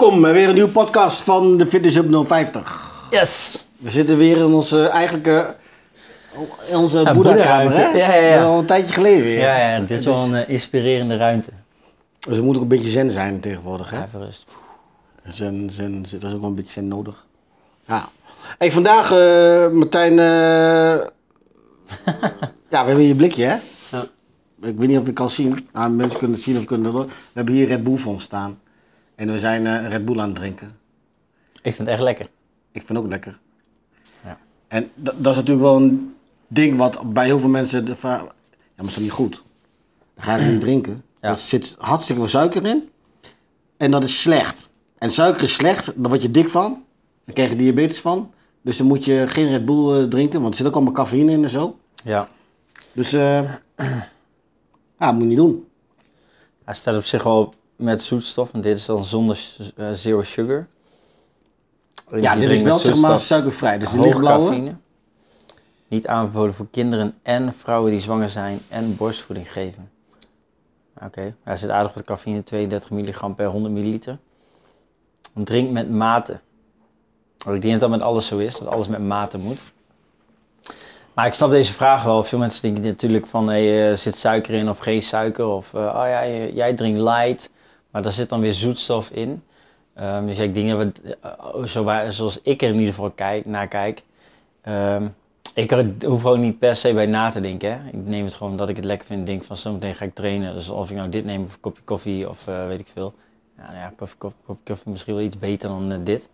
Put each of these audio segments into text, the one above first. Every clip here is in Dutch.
Welkom bij weer een nieuwe podcast van de Fitness Hub 050. Yes! We zitten weer in onze eigenlijke, in onze Ja, hè? Ja, ja, ja. Al een tijdje geleden weer. Ja, ja, dit is wel een eh, inspirerende ruimte. Dus er moet ook een beetje zen zijn tegenwoordig, hè? Even rust. Zen, zen, er is ook wel een beetje zen nodig. Ja. Hey, vandaag, eh, Martijn, eh, ja, we hebben hier een blikje, hè? Ja. Ik weet niet of het kan zien. Nou, mensen kunnen het zien of kunnen het We hebben hier Red Bull voor ons staan. En we zijn eh, Red Bull aan het drinken. Ik vind het echt lekker. Ik vind het ook lekker. Ja. En dat, dat is natuurlijk wel een ding wat bij heel veel mensen de vraag... Ja, maar is dat niet goed? Dan ga je het niet drinken. Ja. Er zit hartstikke veel suiker in. En dat is slecht. En suiker is slecht, daar word je dik van. Daar krijg je diabetes van. Dus dan moet je geen Red Bull eh, drinken, want er zit ook allemaal cafeïne in en zo. Ja. Dus, eh ja, moet je niet doen. Hij staat op zich wel met zoetstof, en dit is dan zonder eh, zero sugar. Ja, dit is wel zeg maar suikervrij. Dus de lichtblauwe. cafeïne. Niet aanbevolen voor kinderen en vrouwen die zwanger zijn en borstvoeding geven. Oké, hij zit aardig wat cafeïne, 32 milligram per 100 milliliter. Drink met mate. Want Ik denk dat dat met alles zo is, dat alles met mate moet. Maar ik snap deze vraag wel. Veel mensen denken natuurlijk van, hey, eh, zit suiker in of geen suiker? Of, eh, oh ja, jij drinkt light, maar daar zit dan weer zoetstof in. Ehm, dus ik dat we, eh, zoals ik er in ieder geval kijk, naar kijk, ehm, ik hoef er ook niet per se bij na te denken. Hè. Ik neem het gewoon omdat ik het lekker vind. Denk van zometeen ga ik trainen. Dus of ik nou dit neem of een kopje koffie of eh, weet ik veel. Ja, nou ja, koffie, koffie, koffie misschien wel iets beter dan eh, dit.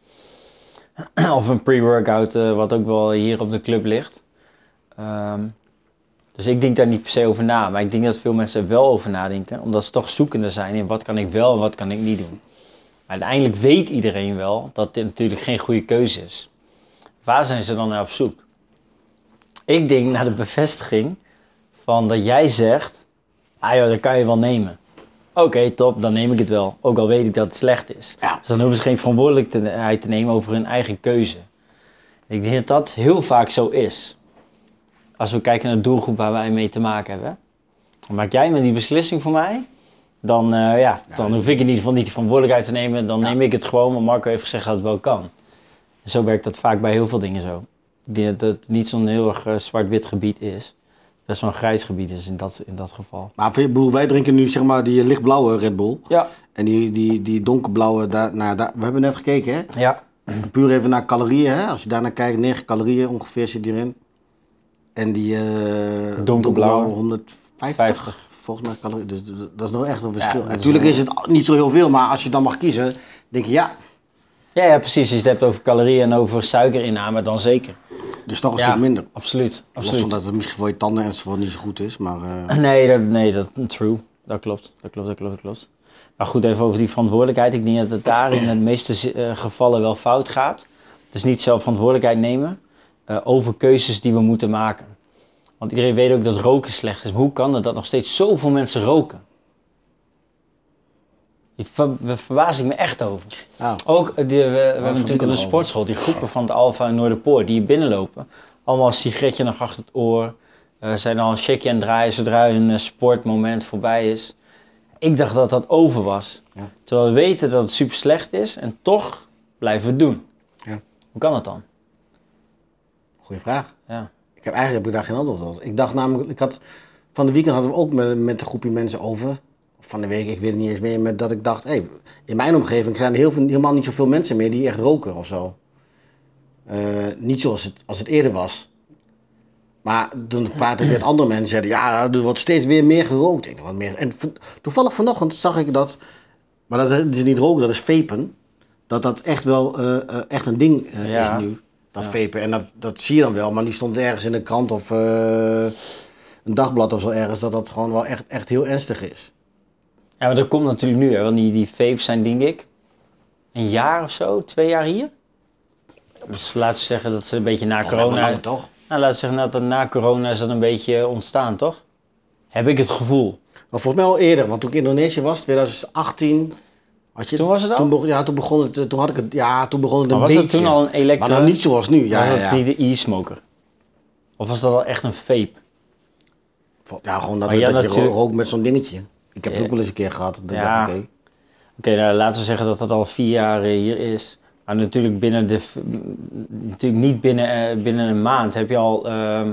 of een pre-workout wat ook wel hier op de club ligt. Ehm, dus ik denk daar niet per se over na. Maar ik denk dat veel mensen er wel over nadenken. Omdat ze toch zoekende zijn in wat kan ik wel en wat kan ik niet doen. Maar uiteindelijk weet iedereen wel dat dit natuurlijk geen goede keuze is. Waar zijn ze dan naar op zoek? Ik denk naar de bevestiging van dat jij zegt, ah joh, dat kan je wel nemen. Oké, top, dan neem ik het wel. Ook al weet ik dat het slecht is. Ja. Dus dan hoeven ze geen verantwoordelijkheid te nemen over hun eigen keuze. Ik denk dat dat heel vaak zo is. Als we kijken naar de doelgroep waar wij mee te maken hebben. Maak jij met die beslissing voor mij, dan, eh, ja, dan hoef ik in ieder geval niet de verantwoordelijkheid te nemen. Dan neem ik het gewoon, maar Marco heeft gezegd dat het wel kan. En zo werkt dat vaak bij heel veel dingen zo. Dat het niet zo'n heel erg eh, zwart-wit gebied is. Best wel een grijs gebied is in dat, in dat geval. Maar bedoel, wij drinken nu zeg maar die lichtblauwe Red Bull. Ja. En die, die, die donkerblauwe, daar, nou, daar, we hebben net gekeken hè. Ja. Puur even naar calorieën, hè? als je daarnaar kijkt, 9 calorieën ongeveer zit hierin. En die eh Donkerblauwe. 150 50. volgens mij calorieën. Dus dat is nog echt een verschil. is Natuurlijk is het niet zo heel veel, maar als je dan mag kiezen, denk je ja, Ja, ja, precies. Als je het hebt over calorieën en over suikerinname, dan zeker. dus toch een Ja, stuk minder. Absoluut. Los absoluut. van dat het misschien voor je tanden enzovoort niet zo goed is, maar eh, Nee, dat, nee, dat true. Dat klopt. Dat klopt, dat klopt, dat klopt. Maar goed, even over die verantwoordelijkheid. Ik denk dat het daar in de meeste eh, gevallen wel fout gaat. Dus niet zelf verantwoordelijkheid nemen eh, over keuzes die we moeten maken. Want iedereen weet ook dat roken slecht is. Maar hoe kan het dat nog steeds zoveel mensen roken? Daar verbaas ik me echt over. ja. Ook, eh, die, we, we hebben natuurlijk op de sportschool die groepen van het Alfa en Noorderpoort die hier binnenlopen. Allemaal een sigaretje nog achter het oor. Eh, zijn al een shakeje het draaien zodra hun sportmoment voorbij is. Ik dacht dat dat over was. Ja. Terwijl we weten dat het super slecht is en toch blijven we het doen. Ja. Hoe kan dat dan? Goeie vraag. Ja. Ik heb, eigenlijk heb ik daar geen antwoord op. Ik dacht namelijk, ik had, van de weekend hadden we ook met, met een groepje mensen over. Van de week, ik weet het niet eens meer, met dat ik dacht, hey, in mijn omgeving zijn er heel veel, helemaal niet zoveel mensen meer die echt roken of zo. Eh, niet zoals het, als het eerder was. Maar toen praatte ik met andere mensen, zeiden ja, er wordt steeds weer meer gerookt. Ik wat meer. En toevallig vanochtend zag ik dat, maar dat is niet roken, dat is vapen. Dat dat echt wel eh, eh, echt een ding Ja. is nu. Dat Ja. vapen. En dat, dat zie je dan wel, maar die stond ergens in de krant of eh, een dagblad of zo ergens, dat dat gewoon wel echt, echt heel ernstig is. ja, maar dat komt natuurlijk nu. Hè, want die, die vapes zijn denk ik een jaar of zo, twee jaar hier. Dus laten we zeggen dat ze een beetje na wel corona... langer, toch? Nou, laten we zeggen dat na corona is dat een beetje ontstaan, toch? Heb ik het gevoel. Maar volgens mij al eerder, want toen ik in Indonesië was, 2018. Je, Toen was het al? Toen, begon- ja, toen begon het, eh, toen had ik het, ja, toen begon het Maar een was beetje. dat toen al een elektro... Maar dan niet zoals nu. Ja, was ja, ja. niet de e-smoker? Of was dat al echt een vape? Ja, gewoon dat, je rookt met zo'n dingetje. Ik heb het ook wel eens een keer gehad. Dat Ja. oké. Oké, nou, laten we zeggen dat dat al vier jaar eh, hier is. Maar natuurlijk binnen de, natuurlijk niet binnen, eh, binnen een maand heb je al ehm,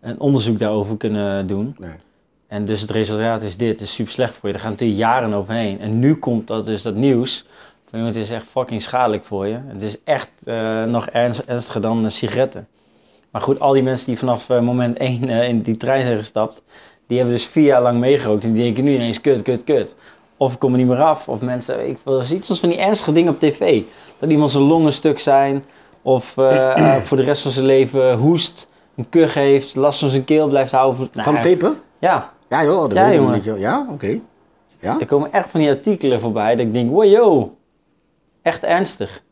een onderzoek daarover kunnen doen. Nee. En dus het resultaat is dit, het is super slecht voor je. Daar gaan natuurlijk jaren overheen. En nu komt dat dus dat nieuws. Van, jongen, het is echt fucking schadelijk voor je. Het is echt eh, nog ernst, ernstiger dan eh, sigaretten. Maar goed, al die mensen die vanaf eh, moment 1 in die trein zijn gestapt, die hebben dus vier jaar lang meegerookt. En die denken nu ineens kut, kut, kut. Of ik kom er niet meer af. Of mensen, ik je ziet soms van die ernstige dingen op tv. Dat iemand zijn longen stuk zijn. Of voor de rest van zijn leven hoest, een kuch heeft, last van zijn keel blijft houden. Nou, Van vapen? Ja, Ja joh, dat Ja, weet ik niet. joh. Ja, oké. Ja? er komen echt van die artikelen voorbij dat ik denk, wow, yo, echt ernstig.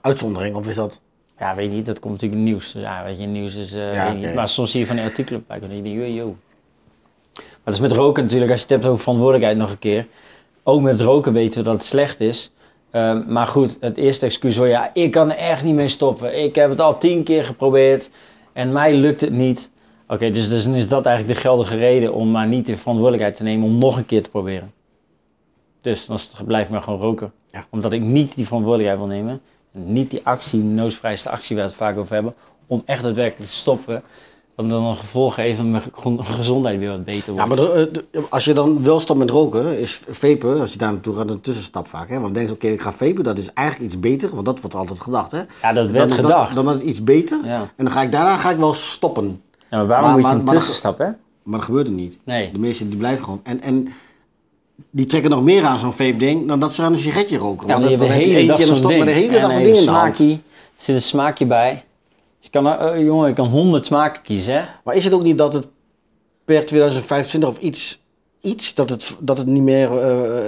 Uitzondering, of is dat? Ja, weet je niet, dat komt natuurlijk nieuws. Ja, weet je, nieuws is, eh, Ja, weet niet. Maar soms zie je van die artikelen bij en dan denk je, yo. Maar dat is met roken natuurlijk, als je het hebt over verantwoordelijkheid nog een keer. Ook met roken weten we dat het slecht is. Ehm, maar goed, het eerste excuus hoor, ja, ik kan er echt niet mee stoppen. Ik heb het al tien keer geprobeerd en mij lukt het niet. Oké, dus, dus dan is dat eigenlijk de geldige reden om maar niet de verantwoordelijkheid te nemen om nog een keer te proberen. Dus dan blijf ik maar gewoon roken. Ja. Omdat ik niet die verantwoordelijkheid wil nemen. En niet die actie, de noodvrijste actie waar we het vaak over hebben. Om echt daadwerkelijk te stoppen. Want dan een gevolg heeft dat mijn ge- gezondheid weer wat beter Ja, wordt. maar de- eh, de- als je dan wel stopt met roken, is vapen, als je daar naartoe gaat, een tussenstap vaak. Hè? Want dan denk je, oké, ik ga vapen, dat is eigenlijk iets beter, want dat wordt altijd gedacht. Hè? Ja, dat werd gedacht. Dat, dan is het iets beter. Ja. En dan ga ik daarna ga ik wel stoppen. Ja, maar waarom Maar- moet je maar- een tussenstap, hè? Maar dat gebeurt er niet. Nee. De meesten die blijven gewoon. En, en die trekken nog meer aan zo'n vape-ding dan dat ze aan een sigaretje roken. Ja, Want dan heb je eentje en dan zo'n stop ding. met de hele dag een een ding in de hand. smaakje, Er zit een smaakje bij. Dus je kan, eh, jongen, je kan honderd smaken kiezen, hè? Maar is het ook niet dat het per 2025 of iets, iets dat, het, dat het niet meer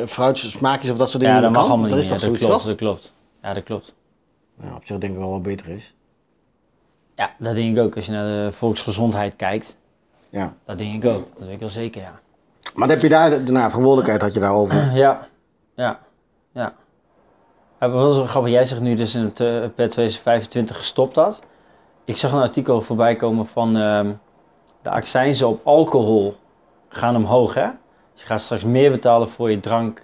fruit smaakjes of dat soort dingen Ja, dat mag kan? allemaal dat niet. is Ja, dat klopt, toch? dat klopt. Ja, dat klopt. Ja, op zich denk ik wel wat beter is. Ja, dat denk ik ook. Als je naar de volksgezondheid kijkt, Ja. dat denk ik ook. Dat weet ik wel zeker, ja. Maar heb je daar, de nou, verantwoordelijkheid had je daarover. Ja, ja, ja. Wat was wel grappig, jij zegt nu dus in het, eh, per 2025 gestopt had. Ik zag een artikel voorbij komen van ehm, de accijnzen op alcohol gaan omhoog, hè? Dus je gaat straks meer betalen voor je drank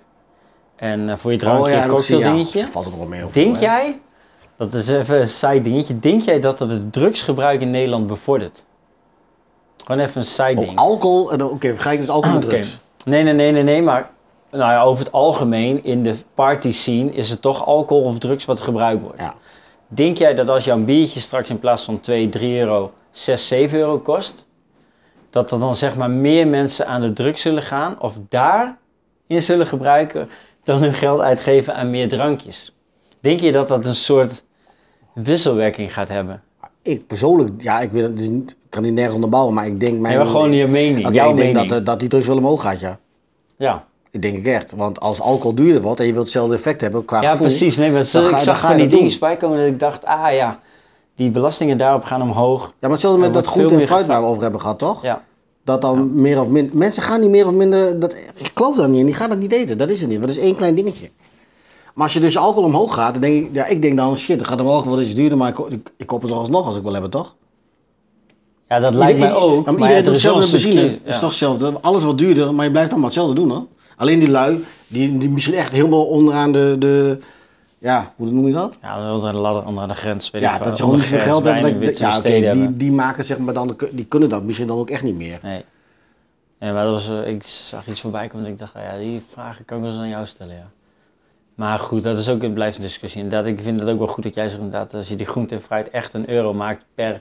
en eh, voor je drankje, Oh ja, ik gezien, ja. valt er wel mee over. Denk jij, dat is even een side dingetje, denk jij dat dat het drugsgebruik in Nederland bevordert? Gewoon even een side Op ding. alcohol, en oké, vergelijk dus alcohol met Oké. drugs. Nee, nee, nee, nee, nee, maar nou ja, over het algemeen in de party scene is het toch alcohol of drugs wat gebruikt wordt. Ja. Denk jij dat als jouw biertje straks in plaats van 2, 3 euro 6, 7 euro kost, dat er dan zeg maar meer mensen aan de drugs zullen gaan of daarin zullen gebruiken dan hun geld uitgeven aan meer drankjes? Denk je dat dat een soort wisselwerking gaat hebben? Ik persoonlijk, ja, ik, weet, het is niet, kan niet nergens onderbouwen, maar ik denk mijn... Nee, maar gewoon je mening, Oké, jouw ik denk dat, eh, dat die drugs wel omhoog gaat, ja. ja. Ik denk ik echt. Want als alcohol duurder wordt en je wilt hetzelfde effect hebben qua Ja, gevoel, precies. Nee, maar zo, ik zag dan van die dat dingen doen. bij komen dat ik dacht, ah ja, die belastingen daarop gaan omhoog. Ja, maar hetzelfde met dat groente en fruit waar we over hebben gehad, toch? Ja. Dat dan meer of minder... Mensen gaan niet meer of minder... Dat, ik geloof daar niet in. Die gaan dat niet eten. Dat is het niet. Dat is één klein dingetje. Maar als je dus je alcohol omhoog gaat, dan denk ik... Ja, ik denk dan, shit, het gaat omhoog, wordt iets duurder. Maar ik, ik, ik koop het alsnog als ik wil hebben, toch? Ja, dat lijkt mij Ieder- ook. Ja, maar iedereen er doet is hetzelfde met benzine. Het is toch hetzelfde. Alles wordt duurder, maar je blijft allemaal hetzelfde doen, hoor. Alleen die lui, die, die misschien echt helemaal onderaan de... de ja, hoe noem je dat? Ja, wel onder de ladder, onder de grens. Weet Ja, dat ze gewoon niet veel geld hebben. Dat, ja, oké, die, die maken zeg maar dan, die kunnen dat misschien dan ook echt niet meer. Nee. Ja, maar dat was, eh, ik zag iets voorbij komen en ik dacht, ja, die vragen kan ik wel eens aan jou stellen, ja. Maar goed, dat is ook een blijvende discussie. Inderdaad, ik vind het ook wel goed dat jij zegt inderdaad, als je die groente en fruit echt een euro maakt per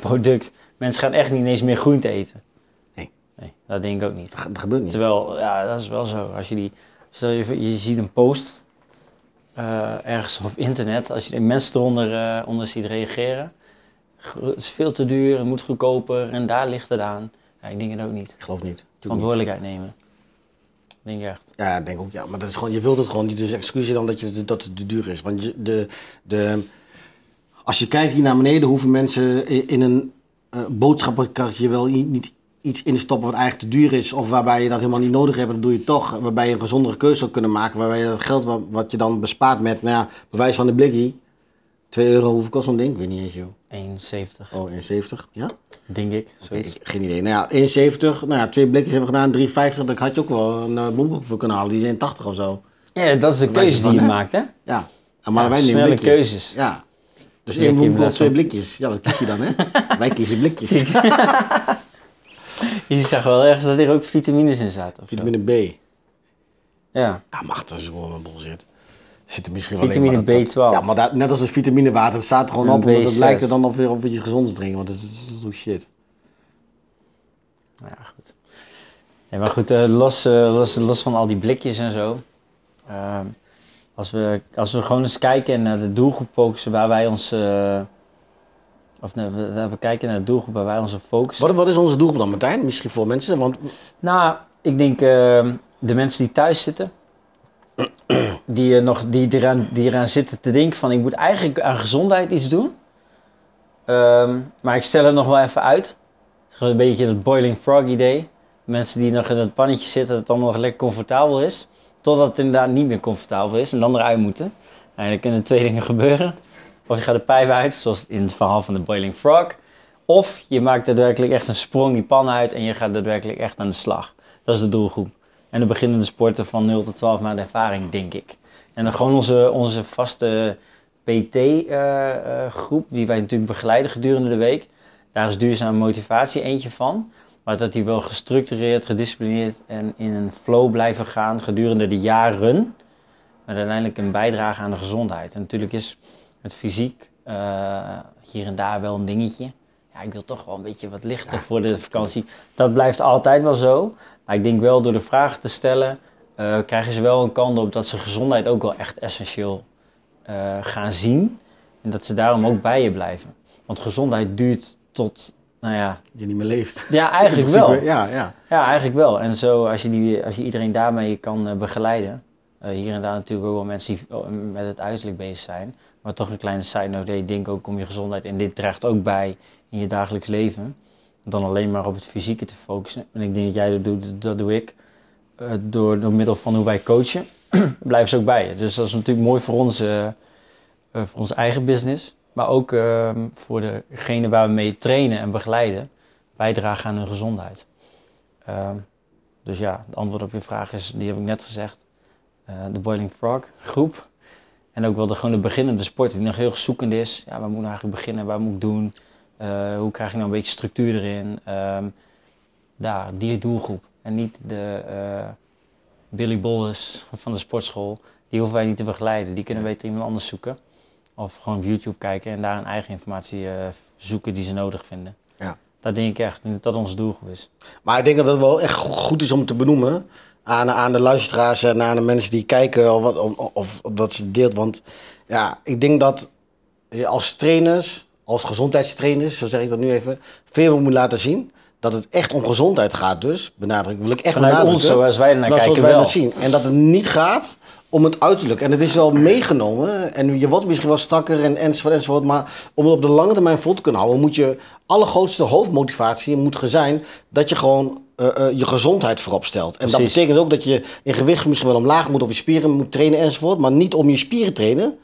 product. Mensen gaan echt niet eens meer groente eten. Nee. Nee, dat denk ik ook niet. Dat, ge- dat gebeurt niet. Terwijl, ja, dat is wel zo. Als je die, stel je, je ziet een post eh, ergens op internet, als je de mensen eronder eh, onder ziet reageren. "Gro- Het is veel te duur, het moet goedkoper en daar ligt het aan. Ja, ik denk het ook niet. Ik geloof niet. Verantwoordelijkheid nemen. Denk ik echt. Ja, denk ook ja. Maar dat is gewoon, je wilt het gewoon niet. Dus excuus je dan dat, je, dat het te duur is. Want je, de, de, als je kijkt hier naar beneden, hoeveel mensen in een eh boodschappenkarretje wel niet iets instoppen wat eigenlijk te duur is. Of waarbij je dat helemaal niet nodig hebt, dat doe je toch. Waarbij je een gezondere keuze zou kunnen maken. Waarbij je dat geld wat, wat je dan bespaart met, nou ja, bewijs van de blikkie. 2 euro, hoeveel kost zo'n ding? Ik weet niet eens, joh. 1,70 Oh, 1,70. Ja? denk ik. Zoiets. ik- geen idee. Nou ja, 1,70. Nou ja, twee blikjes hebben we gedaan. 3,50. Dat had je ook wel een uh, voor kunnen halen. Die zijn 80 of zo. Ja, dat is de keuze die je hè? maakt, hè? Ja. En maar Ja, wij nemen snelle keuzes. Ja. Dus één Blessel. twee blikjes. Ja, wat kies je dan, hè? wij kiezen blikjes. Je zag wel ergens dat er ook vitamines in zaten. Zo. Vitamine B. Ja. Ja, mag, dat is gewoon een bullshit. Zit er misschien Vitamine maar dat- dat- B12. ja, maar dat, net als het vitaminewater, het staat er gewoon En op. omdat Het B6. lijkt er dan of weer of je gezond drinken, want dat is, dat ook shit. Nou ja, goed. Maar goed, eh, los, eh, los, los van al die blikjes en zo. ehm, als, we, als we gewoon eens kijken naar de doelgroep focussen waar wij ons... eh, of nee, we, we kijken naar de doelgroep waar wij onze focus... Wat, wat is onze doelgroep dan, Martijn? Misschien voor mensen, want Nou, ik denk ehm, de mensen die thuis zitten. Die, eh, nog, die, eraan, die eraan zitten te denken van ik moet eigenlijk aan gezondheid iets doen. Ehm, maar ik stel het nog wel even uit. Een beetje het boiling frog idee. Mensen die nog in het pannetje zitten, dat het allemaal nog lekker comfortabel is. Totdat het inderdaad niet meer comfortabel is en dan eruit moeten. En dan kunnen twee dingen gebeuren. Of je gaat de pijp uit, zoals in het verhaal van de boiling frog. Of je maakt daadwerkelijk echt een sprong die pan uit en je gaat daadwerkelijk echt aan de slag. Dat is de doelgroep. En de beginnende sporten van 0 tot 12 maanden ervaring, denk ik. En dan gewoon onze, onze vaste PT-groep, die wij natuurlijk begeleiden gedurende de week. Daar is duurzame motivatie eentje van. Maar dat die wel gestructureerd, gedisciplineerd en in een flow blijven gaan gedurende de jaren. Maar uiteindelijk een bijdrage aan de gezondheid. En natuurlijk is het fysiek eh, hier en daar wel een dingetje. Ja, ik wil toch wel een beetje wat lichter voor de vakantie. Dat blijft altijd wel zo. Maar ik denk wel door de vragen te stellen, eh, krijgen ze wel een kant op dat ze gezondheid ook wel echt essentieel eh, gaan zien. En dat ze daarom ook bij je blijven. Want gezondheid duurt tot, nou ja, je niet meer leeft. ja eigenlijk principe, wel. Ja, ja. Ja, eigenlijk wel. En zo, als je, die, als je iedereen daarmee kan eh, begeleiden. hier en daar natuurlijk ook wel mensen die eh, met het uiterlijk bezig zijn. Maar toch een kleine side note. Ik denk ook om je gezondheid. En dit draagt ook bij in je dagelijks leven. Dan alleen maar op het fysieke te focussen. En ik denk dat jij dat doet, dat doe ik. Eh, door, door middel van hoe wij coachen. blijven ze ook bij je. Dus dat is natuurlijk mooi voor ons, eh, eh, voor onze eigen business. Maar ook ehm, voor degene waar we mee trainen en begeleiden. Bijdragen aan hun gezondheid. Ehm, dus ja, het antwoord op je vraag is, die heb ik net gezegd. De Boiling Frog groep. En ook wel de, gewoon de beginnende sport die nog heel zoekend is. Ja, waar moet ik nou eigenlijk beginnen? Waar moet ik doen? Eh, hoe krijg ik nou een beetje structuur erin? Ehm, daar, die doelgroep. En niet de eh, Billy Bolles van de sportschool. Die hoeven wij niet te begeleiden. Die kunnen beter iemand anders zoeken. Of gewoon op YouTube kijken en daar een eigen informatie eh, zoeken die ze nodig vinden. Ja. Dat denk ik echt, dat dat onze doelgroep is. Maar ik denk dat het wel echt go- goed is om te benoemen aan, aan de luisteraars en aan de mensen die kijken of, wat, of, of, of dat ze het deelt. Want ja, ik denk dat je als trainers, als gezondheidstrainers, zo zeg ik dat nu even, veel moet laten zien. Dat het echt om gezondheid gaat dus, benadruk, wil ik echt Vanuit benadrukken. ons, zoals wij naar kijken, wij wel. dat zien. En dat het niet gaat om het uiterlijk. En het is wel meegenomen. En je wordt misschien wel strakker en enzovoort, enzovoort. Maar om het op de lange termijn vol te kunnen houden, moet je allergrootste hoofdmotivatie moet zijn dat je gewoon eh, eh, je gezondheid voorop stelt. En dat betekent ook dat je in gewicht misschien wel omlaag moet of je spieren moet trainen enzovoort. Maar niet om je spieren trainen,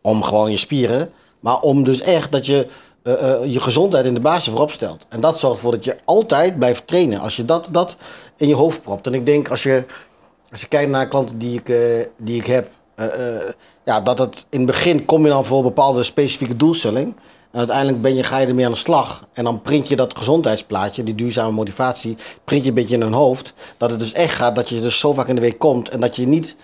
om gewoon je spieren. Maar om dus echt dat je eh, je gezondheid in de basis voorop stelt. En dat zorgt ervoor dat je altijd blijft trainen. Als je dat, dat in je hoofd propt. En ik denk als je, als je kijkt naar klanten die ik, die ik heb. ja, dat het in het begin kom je dan voor een bepaalde specifieke doelstelling. En uiteindelijk ben je, ga je ermee aan de slag. En dan print je dat gezondheidsplaatje, die duurzame motivatie, print je een beetje in hun hoofd. Dat het dus echt gaat dat je dus zo vaak in de week komt. En dat je niet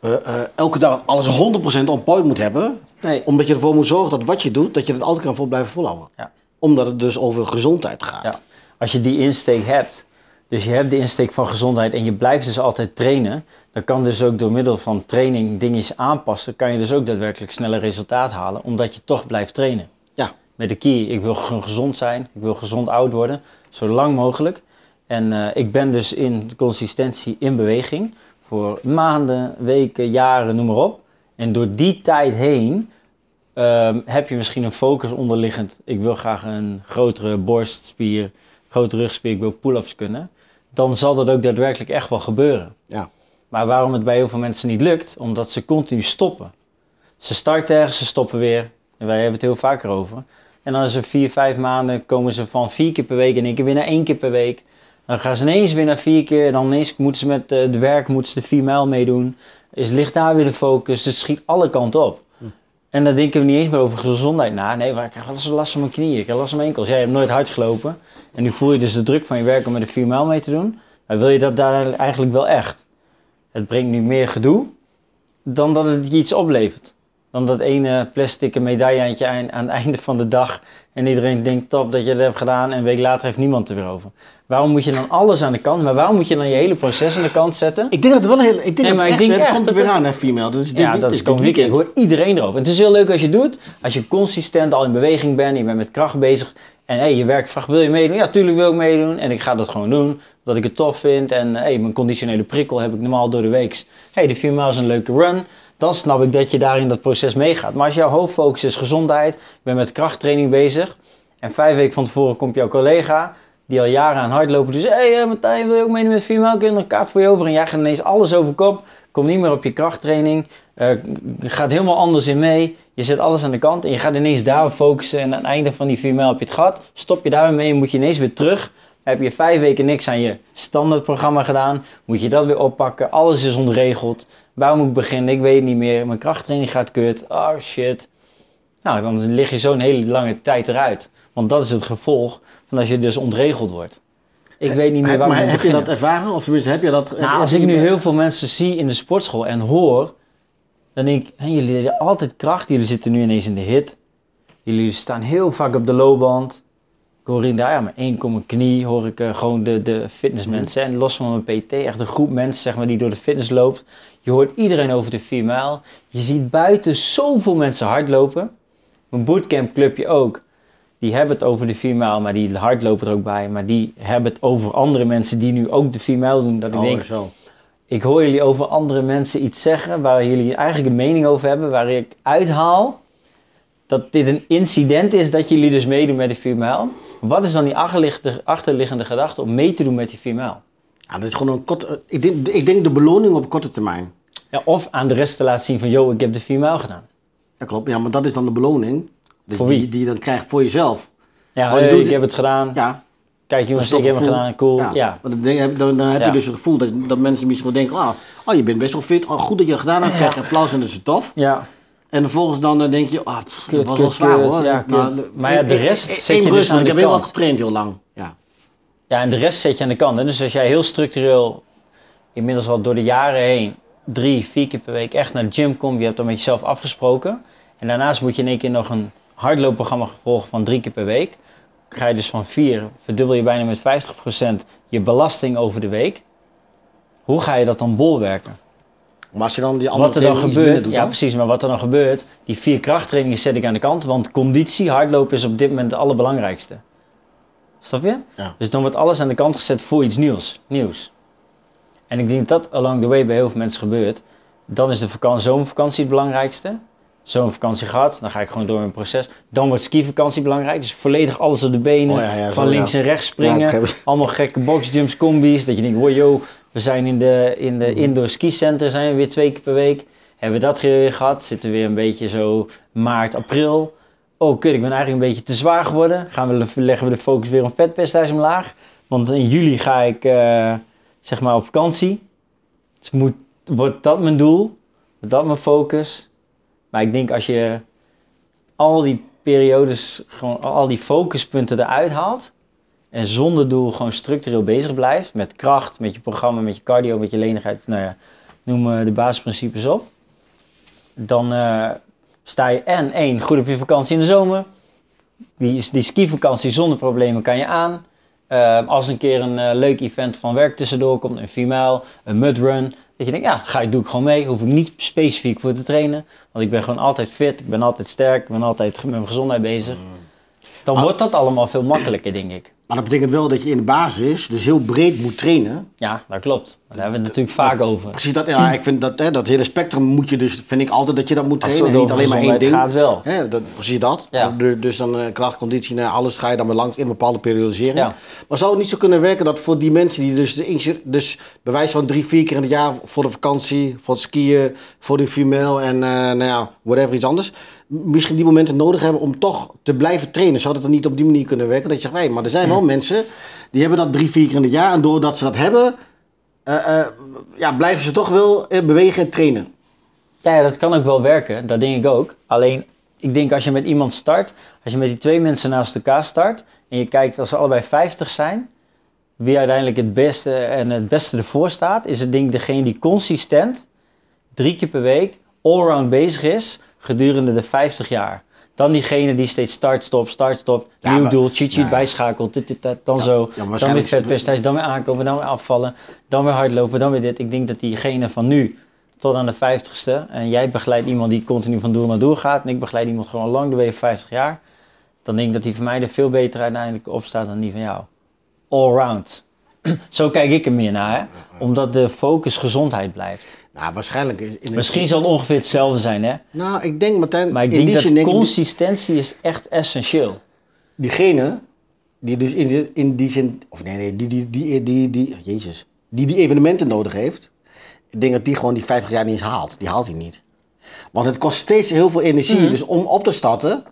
eh, eh, elke dag alles 100% on point moet hebben Nee, omdat je ervoor moet zorgen dat wat je doet, dat je het altijd kan vol blijven volhouden. Ja. Omdat het dus over gezondheid gaat. Ja. Als je die insteek hebt, dus je hebt de insteek van gezondheid en je blijft dus altijd trainen, dan kan dus ook door middel van training dingetjes aanpassen, kan je dus ook daadwerkelijk sneller resultaat halen, omdat je toch blijft trainen. Ja. Met de key, ik wil gezond zijn, ik wil gezond oud worden, zo lang mogelijk. En eh, ik ben dus in consistentie in beweging voor maanden, weken, jaren, noem maar op. En door die tijd heen ehm, heb je misschien een focus onderliggend. Ik wil graag een grotere borstspier, grotere rugspier, ik wil pull-ups kunnen. Dan zal dat ook daadwerkelijk echt wel gebeuren. Ja. Maar waarom het bij heel veel mensen niet lukt? Omdat ze continu stoppen. Ze starten ergens, ze stoppen weer. En wij hebben het heel vaker over. En dan is er vier, vijf maanden komen ze van vier keer per week in één keer weer naar één keer per week. Dan gaan ze ineens weer naar vier keer. En dan ineens moeten ze met eh, de werk moeten ze de 4 mijl meedoen. Is, ligt daar weer de focus. Dus het schiet alle kanten op. En dan denken we niet eens meer over gezondheid na. Nee, maar ik eens last van mijn knieën. Ik heb last van mijn enkels. Jij hebt nooit hard gelopen. En nu voel je dus de druk van je werk om met de 4 mijl mee te doen. Maar wil je dat daar eigenlijk wel echt? Het brengt nu meer gedoe dan dat het je iets oplevert. Dan dat ene plastic medailleantje aan, aan het einde van de dag. En iedereen denkt top dat je dat hebt gedaan. En een week later heeft niemand er weer over. Waarom moet je dan alles aan de kant? Maar waarom moet je dan je hele proces aan de kant zetten? Ik denk dat het wel heel... Ik denk Nee, dat maar echt, ik denk het echt komt er weer aan, hè, female. Dit, Ja, dit dat is dit weekend. weekend. Hoort iedereen erover. Het is heel leuk als je doet. Als je consistent al in beweging bent. Je bent met kracht bezig. En hey, je werk vraagt, wil je meedoen? Ja, tuurlijk wil ik meedoen. En ik ga dat gewoon doen. Omdat ik het tof vind. En hey, mijn conditionele prikkel heb ik normaal door de week. hey, de 4 mijl is een leuke run. Dan snap ik dat je daar in dat proces meegaat. Maar als jouw hoofdfocus is gezondheid. Je bent met krachttraining bezig. En vijf weken van tevoren komt jouw collega. Die al jaren aan hardlopen. Dus hé hey, eh, Martijn, wil je ook meedoen met 4 mijl? Kun je een kaart voor je over? En jij gaat ineens alles over kop. Komt niet meer op je krachttraining. Eh, gaat helemaal anders in mee. Je zet alles aan de kant en je gaat ineens daarop focussen. En aan het einde van die 4 mijl heb je het gehad. Stop je daar mee en moet je ineens weer terug. Heb je vijf weken niks aan je standaardprogramma gedaan. Moet je dat weer oppakken. Alles is ontregeld. Waar moet ik beginnen? Ik weet het niet meer. Mijn krachttraining gaat kut. Oh shit. Nou, dan lig je zo'n hele lange tijd eruit. Want dat is het gevolg van als je dus ontregeld wordt. Ik weet niet meer waar maar ik moet heb je dat ervaren? Of heb je dat... Nou, als ik nu heel veel mensen zie in de sportschool en hoor, dan denk ik, hé, jullie hebben altijd kracht. Jullie zitten nu ineens in de hit. Jullie staan heel vaak op de loopband. Ik hoor in daar, ja, maar één kom mijn knie, hoor ik eh, gewoon de, de fitnessmensen. En los van mijn PT, echt een groep mensen zeg maar, die door de fitness loopt. Je hoort iedereen over de 4 mijl. Je ziet buiten zoveel mensen hardlopen. Mijn bootcampclubje ook. Die hebben het over de 4 mijl, maar die hardlopen er ook bij. Maar die hebben het over andere mensen die nu ook de 4 mijl doen. Dat ik denk, Oh, zo. ik hoor jullie over andere mensen iets zeggen waar jullie eigenlijk een mening over hebben, waar ik uithaal dat dit een incident is dat jullie dus meedoen met die 4 mijl. Wat is dan die achterliggende, gedachte om mee te doen met die 4 mijl? Ja, dat is gewoon een kort... Ik denk, ik denk de beloning op korte termijn. Ja, of aan de rest te laten zien van, yo, ik heb de 4 mijl gedaan. Ja, klopt. Ja, maar dat is dan de beloning. Dus Voor wie? Die, die je dan krijgt voor jezelf. Ja, je hey, doet- ik heb het gedaan. Ja, Kijk jongens, ik heb het gedaan, cool. Ja. Ja. Want dan, denk- dan, dan heb Ja. je dus het gevoel dat, dat mensen misschien wel denken... Oh, oh, je bent best wel fit. Oh, goed dat je het gedaan hebt. Krijg je applaus en dat is tof. Ja, En vervolgens dan eh, denk je... Oh, pff, Kut, dat was kut, wel zwaar kut. hoor. Ja, Maar ja, de rest ik- zet je dus aan de Ik heb heel kant. wat getraind heel lang. Ja. Ja, en de rest zet je aan de kant. Hè? Dus als jij heel structureel, inmiddels al door de jaren heen, drie, vier keer per week echt naar de gym komt, je hebt dan met jezelf afgesproken. En daarnaast moet je in één keer nog een hardloopprogramma volgen van drie keer per week. Dan ga je dus van vier, verdubbel je bijna met 50% je belasting over de week. Hoe ga je dat dan bolwerken? Maar als je dan die andere Wat er dan gebeurt, doet, ja dan? precies, maar wat er dan gebeurt, die vier krachttrainingen zet ik aan de kant, want conditie, hardlopen is op dit moment het allerbelangrijkste. Snap je? Ja. Dus dan wordt alles aan de kant gezet voor iets nieuws. nieuws. En ik denk dat dat along the way bij heel veel mensen gebeurt. Dan is de vakantie, zomervakantie het belangrijkste. Zomervakantie gehad, dan ga ik gewoon door mijn proces. Dan wordt skivakantie belangrijk, dus volledig alles op de benen. Oh ja, ja, van zo, links en rechts springen. Allemaal gekke boxjumps, combi's. Dat je denkt, wow, yo, we zijn in de, in de indoor ski center, zijn we weer twee keer per week. Hebben we dat weer gehad? Zitten we weer een beetje zo maart, april. Oh, kut, ik ben eigenlijk een beetje te zwaar geworden. Gaan we, leggen we de focus weer op vetpercentage omlaag. Want in juli ga ik, eh, zeg maar, op vakantie. Dus moet, wordt dat mijn doel? Wordt dat mijn focus? Maar ik denk als je al die periodes, gewoon al die focuspunten eruit haalt. En zonder doel gewoon structureel bezig blijft. Met kracht, met je programma, met je cardio, met je lenigheid. Nou ja, noem eh, de basisprincipes op. Dan eh, sta je en één, goed op je vakantie in de zomer. Die, die skivakantie zonder problemen kan je aan. Eh, als een keer een leuk event van werk tussendoor komt, een 4 mijl, een mudrun. Dat je denkt, ja, ga ik, doe ik gewoon mee. Hoef ik niet specifiek voor te trainen. Want ik ben gewoon altijd fit, ik ben altijd sterk, ik ben altijd met mijn gezondheid bezig. Dan Ah. wordt dat allemaal veel makkelijker, denk ik. Maar dat betekent wel dat je in de basis dus heel breed moet trainen. Ja, dat klopt. Daar hebben we het natuurlijk vaak over. Precies dat, ja, ik vind dat, hè, dat hele spectrum moet je dus, vind ik altijd dat je dat moet trainen. En niet alleen maar één ding. gaat wel. Hè, dat, precies dat. Ja. Du- Dus dan eh, kracht, conditie, nou, alles ga je dan maar langs in een bepaalde periodisering. Ja. Maar zou het niet zo kunnen werken dat voor die mensen die dus, de, dus bewijs van drie, vier keer in het jaar voor de vakantie, voor het skiën, voor de female en eh, nou ja, whatever iets anders, misschien die momenten nodig hebben om toch te blijven trainen? Zou dat dan niet op die manier kunnen werken? Dat je zegt, maar er zijn wel mensen die hebben dat drie, vier keer in het jaar. En doordat ze dat hebben, eh, eh, ja, blijven ze toch wel eh, bewegen en trainen. Ja, ja, dat kan ook wel werken. Dat denk ik ook. Alleen, ik denk als je met iemand start, als je met die twee mensen naast elkaar start en je kijkt als ze allebei 50 zijn, wie uiteindelijk het beste en het beste ervoor staat, is het denk ik degene die consistent drie keer per week allround bezig is gedurende de 50 jaar. Dan diegene die steeds start, stop, start, stop, Ja, nieuw maar- doel, cheat ja. bijschakelt, dit, dit, dat, dan Ja, zo, dan weer vetpercentage, dan weer aankomen, dan weer afvallen, dan weer hardlopen, dan weer dit. Ik denk dat diegene van nu tot aan de 50ste, en jij begeleidt iemand die continu van doel naar doel gaat, en ik begeleid iemand gewoon lang de way 50 jaar, dan denk ik dat die van mij er veel beter uiteindelijk op staat dan die van jou. Allround. Zo kijk ik er meer naar, hè? omdat de focus gezondheid blijft. Nou, waarschijnlijk is... In Misschien zal het ongeveer hetzelfde zijn, hè? Nou, ik denk, Martijn, Maar ik in denk dat consistentie is echt essentieel. diegene die dus in die, in die zin, of nee, nee, die, die, die, die, die, jezus, die die evenementen nodig heeft, ik denk dat die gewoon die 50 jaar niet eens haalt. Die haalt hij niet. Want het kost steeds heel veel energie, Mhm. dus om op te starten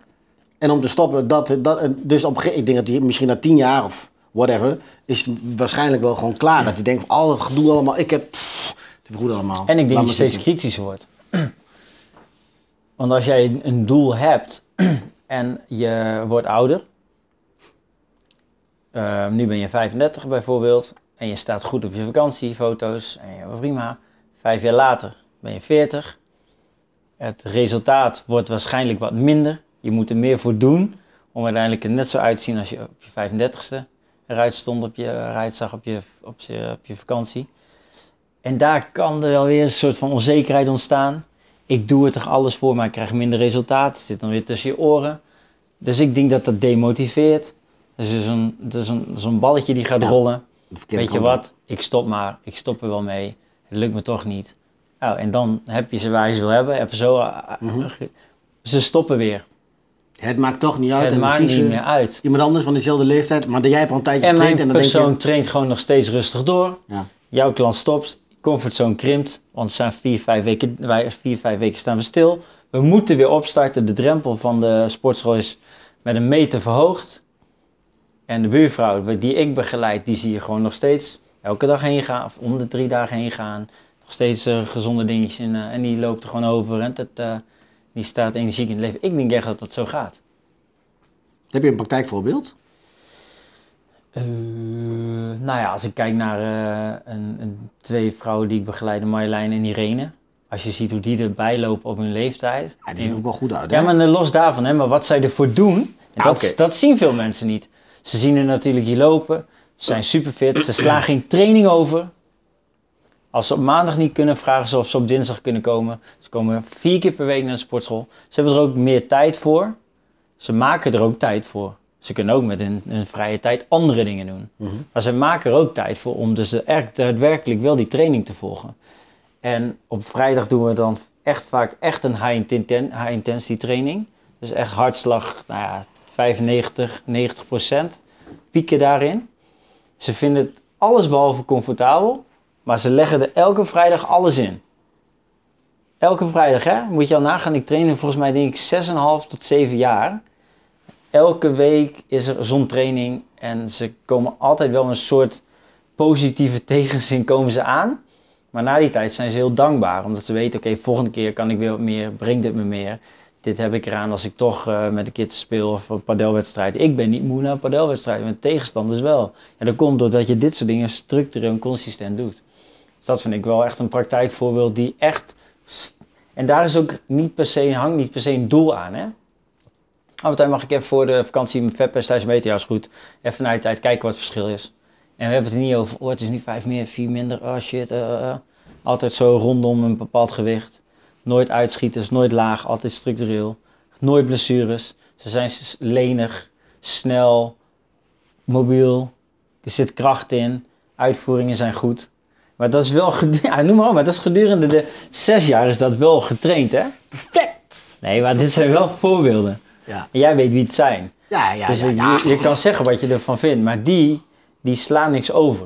en om te stoppen, dat, dat, dus op, ik denk dat hij misschien na 10 jaar of whatever, is het waarschijnlijk wel gewoon klaar. Dat hij denkt van, al dat gedoe allemaal, ik heb, pff, het goed allemaal. En ik denk dat je steeds kritischer wordt. Want als jij een- doel hebt en je wordt ouder, eh, nu ben je 35 bijvoorbeeld, en je staat goed op je vakantiefoto's, en je prima. Vijf jaar later ben je 40. Het resultaat wordt waarschijnlijk wat minder. Je moet er meer voor doen om uiteindelijk er net zo uit te zien als je op je 35ste eruit stond, op je, eruit zag op je, op je, op je vakantie. En daar kan er wel weer een soort van onzekerheid ontstaan. Ik doe er toch alles voor, maar ik krijg minder resultaat. Het zit dan weer tussen je oren. Dus ik denk dat dat demotiveert. Dus is een, is een, zo'n balletje die gaat Ja, rollen. Weet je op. wat? Ik stop maar. Ik stop er wel mee. Het lukt me toch niet. Nou, en dan heb je ze waar je ze wil hebben. Even zo. ah, Mhm. Ze stoppen weer. Het maakt toch niet uit. het en maakt niet ze meer uit. Iemand anders van dezelfde leeftijd, maar jij hebt al een tijdje En getraind mijn en dan persoon denk traint gewoon nog steeds rustig door. je... Ja. Jouw klant stopt, comfortzone krimpt, want staan vier, vijf weken, wij, vier, vijf weken staan we stil. We moeten weer opstarten. De drempel van de sportschool is met een meter verhoogd. En de buurvrouw die ik begeleid, die zie je gewoon nog steeds elke dag heen gaan, of om de drie dagen heen gaan. Nog steeds eh, gezonde dingetjes in, eh, en die loopt er gewoon over en dat, eh, die staat energiek in het leven. Ik denk echt dat dat zo gaat. Heb je een praktijkvoorbeeld? Eh, nou ja, als ik kijk naar eh, een, een, twee vrouwen die ik begeleid, Marjolein en Irene. Als je ziet hoe die erbij lopen op hun leeftijd. Ja, die zien ook wel goed uit. Hè? Ja, maar los daarvan, hè, maar wat zij ervoor doen, en Ja, dat, dat zien veel mensen niet. Ze zien er natuurlijk hier lopen, ze zijn super fit, ze slaan geen training over. Als ze op maandag niet kunnen, vragen ze of ze op dinsdag kunnen komen. Ze komen vier keer per week naar de sportschool. Ze hebben er ook meer tijd voor. Ze maken er ook tijd voor. Ze kunnen ook met hun, hun vrije tijd andere dingen doen. Mhm. Maar ze maken er ook tijd voor om dus echt daadwerkelijk wel die training te volgen. En op vrijdag doen we dan echt vaak echt een high, inten- high intensity training. Dus echt hartslag, nou ja, 95, 90 procent. Pieken daarin. Ze vinden het alles behalve comfortabel. Maar ze leggen er elke vrijdag alles in. Elke vrijdag, hè? Moet je al nagaan. Ik train volgens mij denk ik 6,5 tot 7 jaar. Elke week is er zo'n training. En ze komen altijd wel een soort positieve tegenzin komen ze aan. Maar na die tijd zijn ze heel dankbaar. Omdat ze weten, oké, volgende keer kan ik weer wat meer. Brengt dit me meer. Dit heb ik eraan als ik toch eh, met de kids speel of een padelwedstrijd. Ik ben niet moe naar een padelwedstrijd, maar tegenstanders wel. En dat komt doordat je dit soort dingen structureel en consistent doet. Dus dat vind ik wel echt een praktijkvoorbeeld die echt... En daar is ook niet per se, hangt niet per se een doel aan, hè. Toe mag ik even voor de vakantie mijn vetpercentage meten, ja is goed. Even na die tijd kijken wat het verschil is. En we hebben het er niet over, oh het is nu 5 meer, 4 minder, oh shit. eh, eh, eh. Altijd zo rondom een bepaald gewicht. Nooit uitschieters, nooit laag, altijd structureel. Nooit blessures. Ze zijn lenig, snel, mobiel. Er zit kracht in. Uitvoeringen zijn goed. Maar dat is wel, ja, noem maar op, maar dat is gedurende de zes jaar is dat wel getraind, hè? Perfect! Nee, maar dit zijn wel voorbeelden. Ja, En jij weet wie het zijn. ja, ja. dus ja, je- ja. Je, je kan zeggen wat je ervan vindt, maar die, die slaan niks over.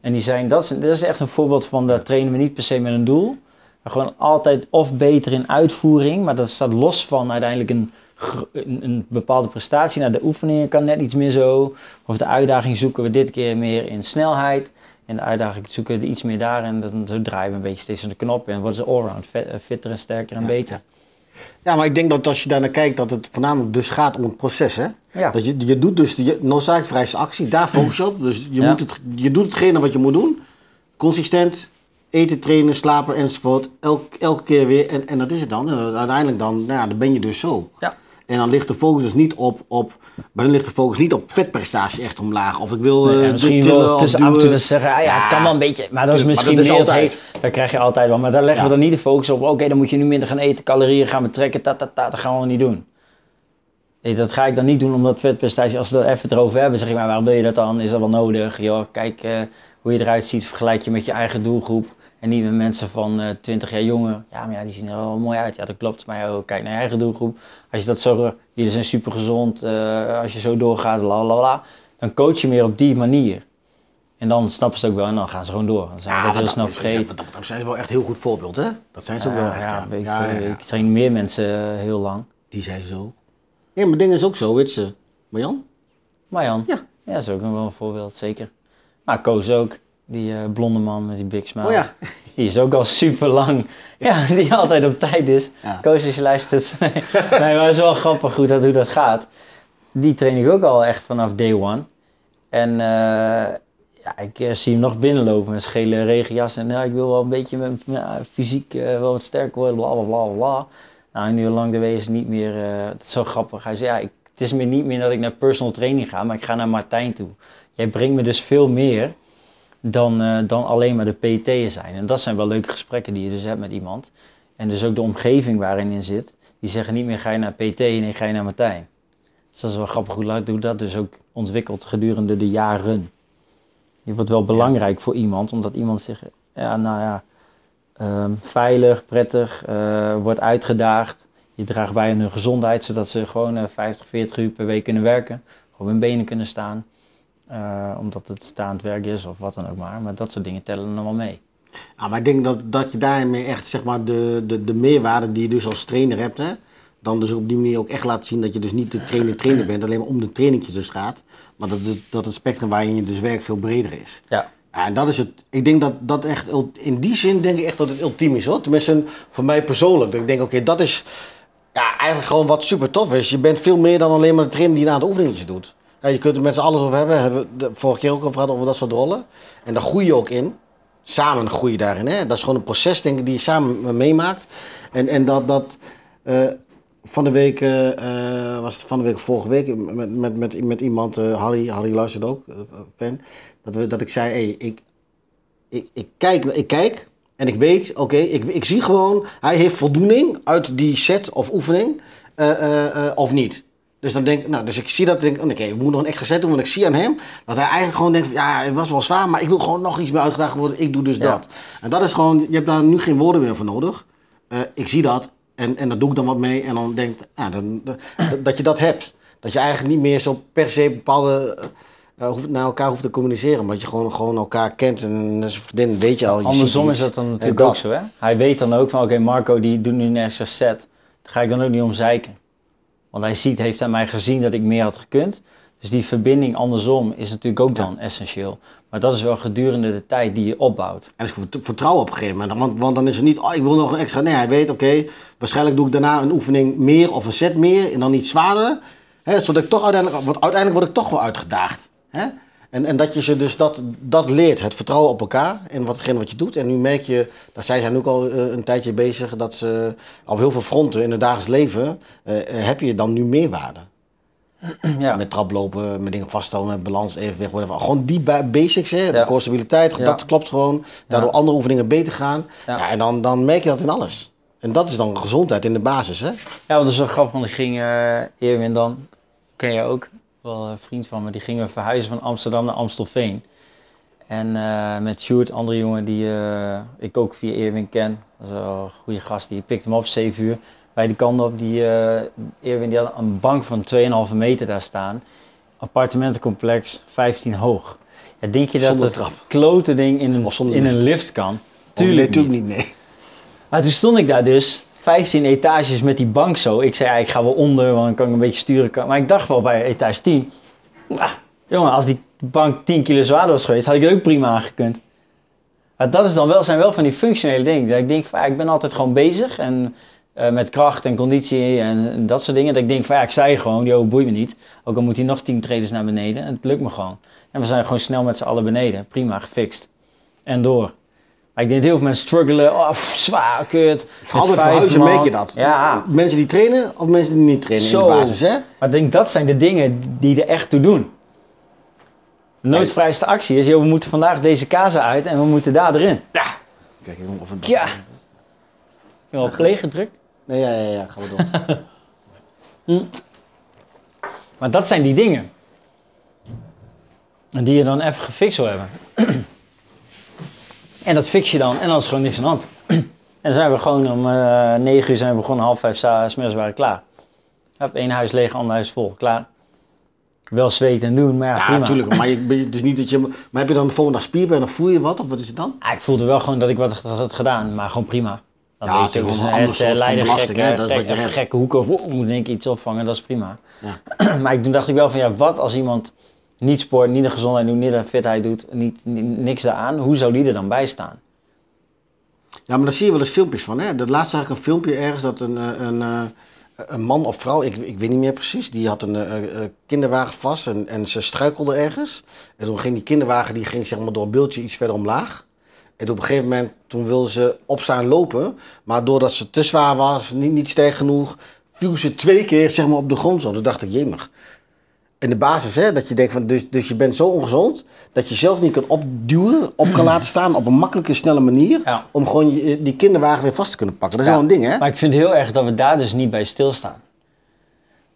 En die zijn, dat is, dat is echt een voorbeeld van, dat trainen we niet per se met een doel. Maar gewoon altijd of beter in uitvoering, maar dat staat los van uiteindelijk een een, een bepaalde prestatie. Nou, de oefeningen kan net iets meer zo. Of de uitdaging zoeken we dit keer meer in snelheid. En de uitdaging zoeken we iets meer daar. En dan zo draaien we een beetje steeds aan de knop. En worden ze allround eh, fitter en sterker en Ja, beter. Ja, maar ik denk dat als je daar naar kijkt, dat het voornamelijk dus gaat om het proces, hè? Ja. Dat je, je doet dus de noodzakelijke actie, daar focus je op. Dus je, moet het, je doet hetgene wat je moet doen. Consistent, eten, trainen, slapen enzovoort. Elk, elke keer weer. En, en dat is het dan. En uiteindelijk dan, nou ja, dan ben je dus zo. Ja. En dan ligt de focus dus niet op, op bij hun ligt de focus niet op vetprestatie echt omlaag. Of ik wil Nee, eh, misschien wel tussen af en toe duwen. zeggen, ah ja, het kan wel een beetje. Maar dat is misschien dat is meer het altijd. Dat krijg je altijd wel. Maar daar leggen we dan niet de focus op. Oké, dan moet je nu minder gaan eten, calorieën gaan we trekken, ta, ta, ta, dat gaan we niet doen. Nee, dat ga ik dan niet doen omdat vetprestatie, als we het even erover hebben, zeg ik maar, waarom doe je dat dan? Is dat wel nodig? Joh, kijk eh, hoe je eruit ziet, vergelijk je met je eigen doelgroep. En niet met mensen van eh 20 jaar jonger. Ja, maar ja, die zien er wel mooi uit. Ja, dat klopt. Maar kijk naar je eigen doelgroep. Als je dat zo, jullie zijn super gezond, als je zo doorgaat, la la la. Dan coach je meer op die manier. En dan snappen ze het ook wel en dan gaan ze gewoon door. Dan zijn Ja, dat heel snel dat- vergeten. dat zijn wel echt heel goed voorbeeld, hè? Dat zijn ze ook wel echt. ja, ik, Ja, ik train meer mensen eh, heel lang. Die zijn zo. Ja, maar ding is ook zo, weet je. Marjan? Marjan, Ja. ja, dat is ook nog wel een voorbeeld, zeker. Maar Koos ook, die eh, blonde man met die big smile. Oh ja. Die is ook al super lang. Ja, die altijd op tijd is. Ja. Koos, als je luistert. nee, maar het is wel grappig goed dat, hoe dat gaat. Die train ik ook al echt vanaf day one. En eh, ja, ik eh, zie hem nog binnenlopen met gele regenjas. En nou, ik wil wel een beetje met, eh, fysiek wel wat sterker worden, bla bla bla bla. Nou, nu lang de wezen niet meer. het is zo grappig. Hij zei, ja, ik, het is meer niet meer dat ik naar personal training ga, maar ik ga naar Martijn toe. Jij brengt me dus veel meer dan, eh, dan alleen maar de PT'en zijn. En dat zijn wel leuke gesprekken die je dus hebt met iemand. En dus ook de omgeving waarin in zit. Die zeggen niet meer ga je naar PT, nee ga je naar Martijn. Dus dat is wel grappig hoe dat dus ook ontwikkelt gedurende de jaren. Je wordt wel belangrijk voor iemand, omdat iemand zegt, ja nou ja, ehm, veilig, prettig, eh, wordt uitgedaagd. Je draagt bij aan hun gezondheid, zodat ze gewoon eh, 50, 40 uur per week kunnen werken. Op hun benen kunnen staan. Eh, omdat het staand werk is of wat dan ook maar. Maar dat soort dingen tellen er nog wel mee. Ja, maar ik denk dat, dat je daarmee echt zeg maar, de, de, de meerwaarde die je dus als trainer hebt, hè, dan dus op die manier ook echt laat zien dat je dus niet de trainer-trainer bent, alleen maar om de trainingje dus gaat. Maar dat, het- dat het spectrum waarin je dus werkt veel breder is. Ja, Ja, en dat is het. Ik denk dat dat echt, in die zin denk ik echt dat het ultiem is hoor. Tenminste, voor mij persoonlijk. Dat ik denk, oké, dat is ja, eigenlijk gewoon wat super tof is. Je bent veel meer dan alleen maar de trainer die een aantal oefeningetjes doet. Je kunt er met z'n allen over hebben. Hebben vorige keer ook over gehad over dat soort rollen. En daar groei je ook in. Samen groei je daarin. Hè? Dat is gewoon een proces, denk ik, die je samen meemaakt. En, en dat, dat eh, van de week, eh, eh, was het van de week vorige week, met, met, met, met iemand, eh, Harry, Harry luistert ook, eh, fan, dat, dat ik zei, hey, ik, ik, ik, kijk, ik kijk en ik weet, oké, ik, ik zie gewoon, hij heeft voldoening uit die set of oefening eh, eh, eh, of niet. Dus dan denk ik, nou, dus ik zie dat, denk ik, oh, oké, we moeten nog een extra set doen, want ik zie aan hem dat hij eigenlijk gewoon denkt, van, ja, het was wel zwaar, maar ik wil gewoon nog iets meer uitgedaagd worden, ik doe dus Ja. dat. En dat is gewoon, je hebt daar nu geen woorden meer voor nodig. Eh, ik zie dat en, en daar doe ik dan wat mee en dan denk ik, dan, dat, dat je dat hebt. Dat je eigenlijk niet meer zo per se bepaalde eh, hoeft, naar elkaar hoeft te communiceren, maar dat je gewoon, gewoon elkaar kent en vriendin weet je al. Je andersom is dat dan natuurlijk dat. ook zo. Hè? Hij weet dan ook van, oké, Marco die doet nu een extra set. Daar ga ik dan ook niet om zeiken. Want hij ziet, heeft aan mij gezien dat ik meer had gekund. Dus die verbinding andersom is natuurlijk ook dan essentieel. Maar dat is wel gedurende de tijd die je opbouwt. En vert- vertrouwen op een gegeven moment. Want, want dan is het niet, oh, ik wil nog een extra. Nee, hij weet, oké, waarschijnlijk doe ik daarna een oefening meer of een set meer en dan iets zwaarder. Hè, zodat ik toch uiteindelijk, want uiteindelijk word ik toch wel uitgedaagd. Hè? En, en dat je ze dus dat, dat leert, het vertrouwen op elkaar en watgene wat je doet. En nu merk je, dat zij zijn ook al eh, een tijdje bezig, dat ze op heel veel fronten in het dagelijks leven eh, eh, heb je dan nu meerwaarde. ja. Met traplopen, met dingen vasthouden, met balans, evenwicht, whatever. Gewoon die ba- basics, hè. De core stabiliteit, Ja. dat klopt gewoon. Daardoor andere oefeningen beter gaan. Ja. Ja. en dan, dan merk je dat in alles. En dat is dan gezondheid in de basis, hè. Ja, want dat is wel grappig, want ik ging uh, Erwin dan, ken je ook, wel een vriend van me, die gingen verhuizen van Amsterdam naar Amstelveen. En eh, met Sjoerd, andere jongen die eh, ik ook via Erwin ken, dat is een goede gast, die pikt hem op 7 uur. Bij die kant op, die eh, Erwin die had een bank van 2,5 meter daar staan. Appartementencomplex, 15 hoog. Ja, denk je dat Zonder het trap. klote ding in een, in een lift. lift kan? nee, Tuurlijk natuurlijk niet. niet, nee. Maar toen stond ik daar dus 15 etages met die bank zo. Ik zei, ik ga wel onder, want dan kan ik een beetje sturen. Maar ik dacht wel bij etage 10. ah, jongen, als die bank 10 kilo zwaarder was geweest, had ik het ook prima aangekund. Maar dat is dan wel, zijn wel van die functionele dingen. Dat ik denk, ik ben altijd gewoon bezig en, eh, met kracht en conditie en, dat soort dingen. Dat ik denk van, ja, ik zei gewoon, joh, boeit me niet. Ook al moet hij nog 10 traders naar beneden. Het lukt me gewoon. En we zijn gewoon snel met z'n allen beneden. Prima, gefixt. En door. Ik denk dat heel veel mensen struggelen. Oh, pff, zwaar, kut. Vooral bij verhuizen merk je dat. Ja, Mensen die trainen of mensen die niet trainen in de basis, hè? maar ik denk dat zijn de dingen die er echt toe doen. Nooit vrijste actie is, joh, we moeten vandaag deze kazen uit en we moeten daar erin. Ja. Kijk even of het... Ja. Je al play gedrukt? Nee, ja, ja, ja, gaan we door. Maar dat zijn die dingen. En die je dan even gefixt wil hebben. En dat fix je dan en dan is er gewoon niks aan de hand. en dan zijn we gewoon om eh 9 uur zijn we begonnen, half vijf sa- 's middags waren we klaar. Heb één huis leeg, ander huis vol, klaar. Wel zweten en doen, maar ja, Ja, natuurlijk. Maar je, het is niet dat je... Maar heb je dan de volgende dag spierpijn of voel je wat? Of wat is het dan? Ah, ik voelde wel gewoon dat ik wat had gedaan, maar gewoon prima. Dan Ja, het is dus een ander eh, soort van hè, gekke, dat is wat je gekke, hebt. gekke hoeken of oh, moet denk ik iets opvangen, dat is prima. maar ik, toen dacht ik wel van ja, wat als iemand niet sport, niet de gezondheid niet de fitheid doet, niet, ni- niks daaraan, hoe zou die er dan bij staan? Ja, maar daar zie je wel eens filmpjes van, hè? Dat laatst zag ik een filmpje ergens dat een, eh, een, eh, een man of vrouw, ik, ik weet niet meer precies, die had een eh, kinderwagen vast en, en ze struikelde ergens. En toen ging die kinderwagen, die ging zeg maar door het beeldje iets verder omlaag. En op een gegeven moment, toen wilde ze opstaan lopen, maar doordat ze te zwaar was, niet, niet sterk genoeg, viel ze twee keer zeg maar op de grond zo. Toen dacht ik, jemig. In de basis, hè, dat je denkt van, dus, dus je bent zo ongezond, dat je zelf niet kan opduwen, op kan laten staan op een makkelijke, snelle manier, Ja. om gewoon je, die kinderwagen weer vast te kunnen pakken. Dat is Ja. wel een ding, hè? Maar ik vind heel erg dat we daar dus niet bij stilstaan.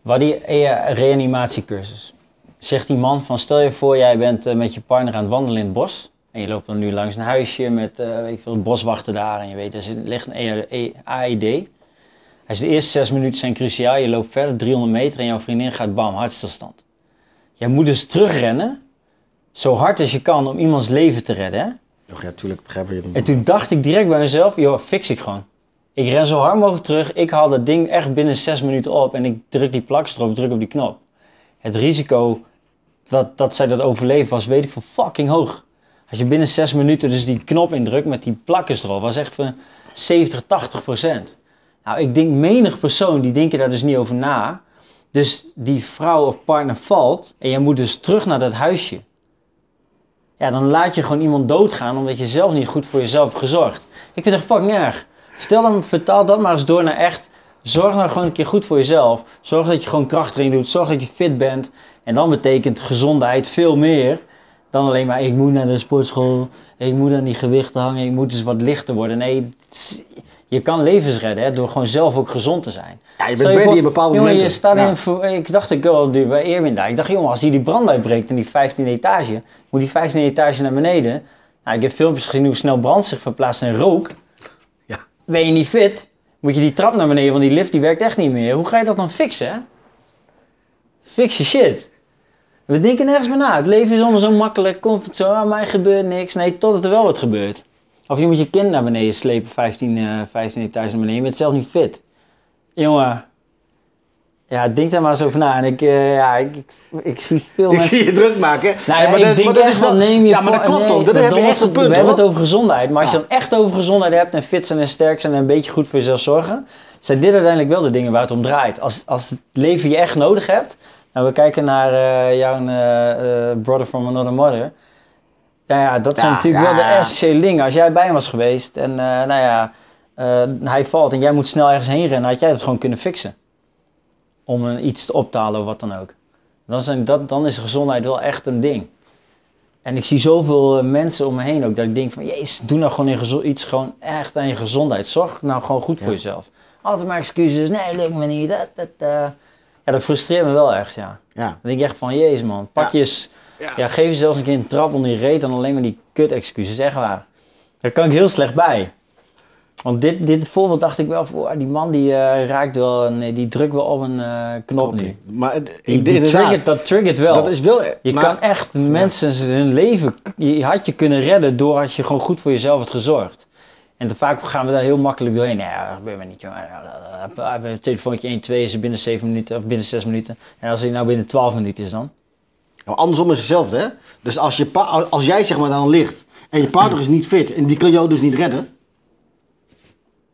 Wat die eh, reanimatiecursus. Zegt die man van stel je voor jij bent eh, met je partner aan het wandelen in het bos. En je loopt dan nu langs een huisje met eh, weet ik veel, boswachten daar. En je weet, er ligt een E- E- AED. Hij zegt de eerste zes minuten zijn cruciaal. Je loopt verder 300 meter en jouw vriendin gaat bam, hartstilstand. Jij moet dus terugrennen. Zo hard als je kan om iemands leven te redden. Hè? Och, ja, tuurlijk begrijp je En toen dacht ik direct bij mezelf, joh, fix ik gewoon. Ik ren zo hard mogelijk terug. Ik haal dat ding echt binnen zes minuten op en ik druk die plakstrop, ik druk op die knop. Het risico dat, dat zij dat overleven was, weet ik van fucking hoog. Als je binnen zes minuten dus die knop indrukt met die plakkers erop, was echt van 70, 80 procent. Nou, ik denk menig persoon, die denken daar dus niet over na. Dus die vrouw of partner valt en jij moet dus terug naar dat huisje. Ja, dan laat je gewoon iemand doodgaan omdat je zelf niet goed voor jezelf hebt gezorgd. Ik vind het fucking erg. Vertel, hem, vertaal dat maar eens door naar echt. Zorg nou gewoon een keer goed voor jezelf. Zorg dat je gewoon krachttraining doet. Zorg dat je fit bent. En dan betekent gezondheid veel meer dan alleen maar ik moet naar de sportschool. Ik moet aan die gewichten hangen. Ik moet eens wat lichter worden. Nee, je kan levens redden hè, door gewoon zelf ook gezond te zijn. Ja, je bent ready in bepaalde jongen, momenten. Je staat Ja. in, ik dacht ik wel nu bij Erwin daar. Ik dacht, jongen, als hier die brand uitbreekt in die 15e etage, moet die 15e etage naar beneden. Nou, ik heb filmpjes gezien hoe snel brand zich verplaatst in rook. Ja. Ben je niet fit, moet je die trap naar beneden, want die lift die werkt echt niet meer. Hoe ga je dat dan fixen? Hè? Fix je shit. We denken nergens meer na. Het leven is allemaal zo makkelijk, comfortzone, aan mij gebeurt niks. Nee, totdat er wel wat gebeurt. Of je moet je kind naar beneden slepen, 15, eh 15 etages naar beneden. Je bent zelf niet fit. Jongen, ja, denk daar maar eens over na. En ik, eh, ja, ik, ik, ik zie veel Ik mensen... zie je druk maken. hè? Nou ja, maar ik dat- maar is wel- neem je Ja, maar dat klopt nee, ook. Dat heb je echt een punt, We hebben het over gezondheid. Maar als je Ja. dan echt over gezondheid hebt en fit zijn en sterk zijn en een beetje goed voor jezelf zorgen, zijn dit uiteindelijk wel de dingen waar het om draait. Als, als het leven je echt nodig hebt, we kijken naar eh, jouw eh, eh, brother from another mother. Nou ja, dat zijn Ja, natuurlijk ja, wel de ja. essentiële dingen. Als jij bij hem was geweest en nou ja, hij valt en jij moet snel ergens heen rennen, had jij dat gewoon kunnen fixen. Om een, iets te halen of wat dan ook. Dan, zijn dat, dan is gezondheid wel echt een ding. En ik zie zoveel mensen om me heen ook dat ik denk van, jezus, doe nou gewoon in iets gewoon echt aan je gezondheid. Zorg nou gewoon goed voor Ja. jezelf. Altijd maar excuses, nee, lukt me niet. Dat, dat. Ja, dat frustreert me wel echt, ja. Ja. Dan denk ik echt van, jezus man, pak je eens, Ja. ja, geef jezelf een keer een trap onder je reet dan alleen maar die kut excuses, echt waar. Daar kan ik heel slecht bij. Want dit, dit voorbeeld dacht ik wel, van, oh, die man die eh, raakt wel, een, die drukt wel op een eh, knop nu. Maar ik Die, die triggert, dat triggert wel. dat is wel... Je maar- kan echt mensen hun leven, je had je kunnen redden door als je gewoon goed voor jezelf had gezorgd. En te vaak gaan we daar heel makkelijk doorheen. Nee, ja, dat gebeurt me niet, hebben een telefoontje 1, 2 is binnen 7 minuten of binnen 6 minuten. En als hij nou binnen 12 minuten is dan? Nou, andersom is hetzelfde, hè? Dus als, je als jij zeg maar dan ligt en je partner is niet fit en die kan jou dus niet redden.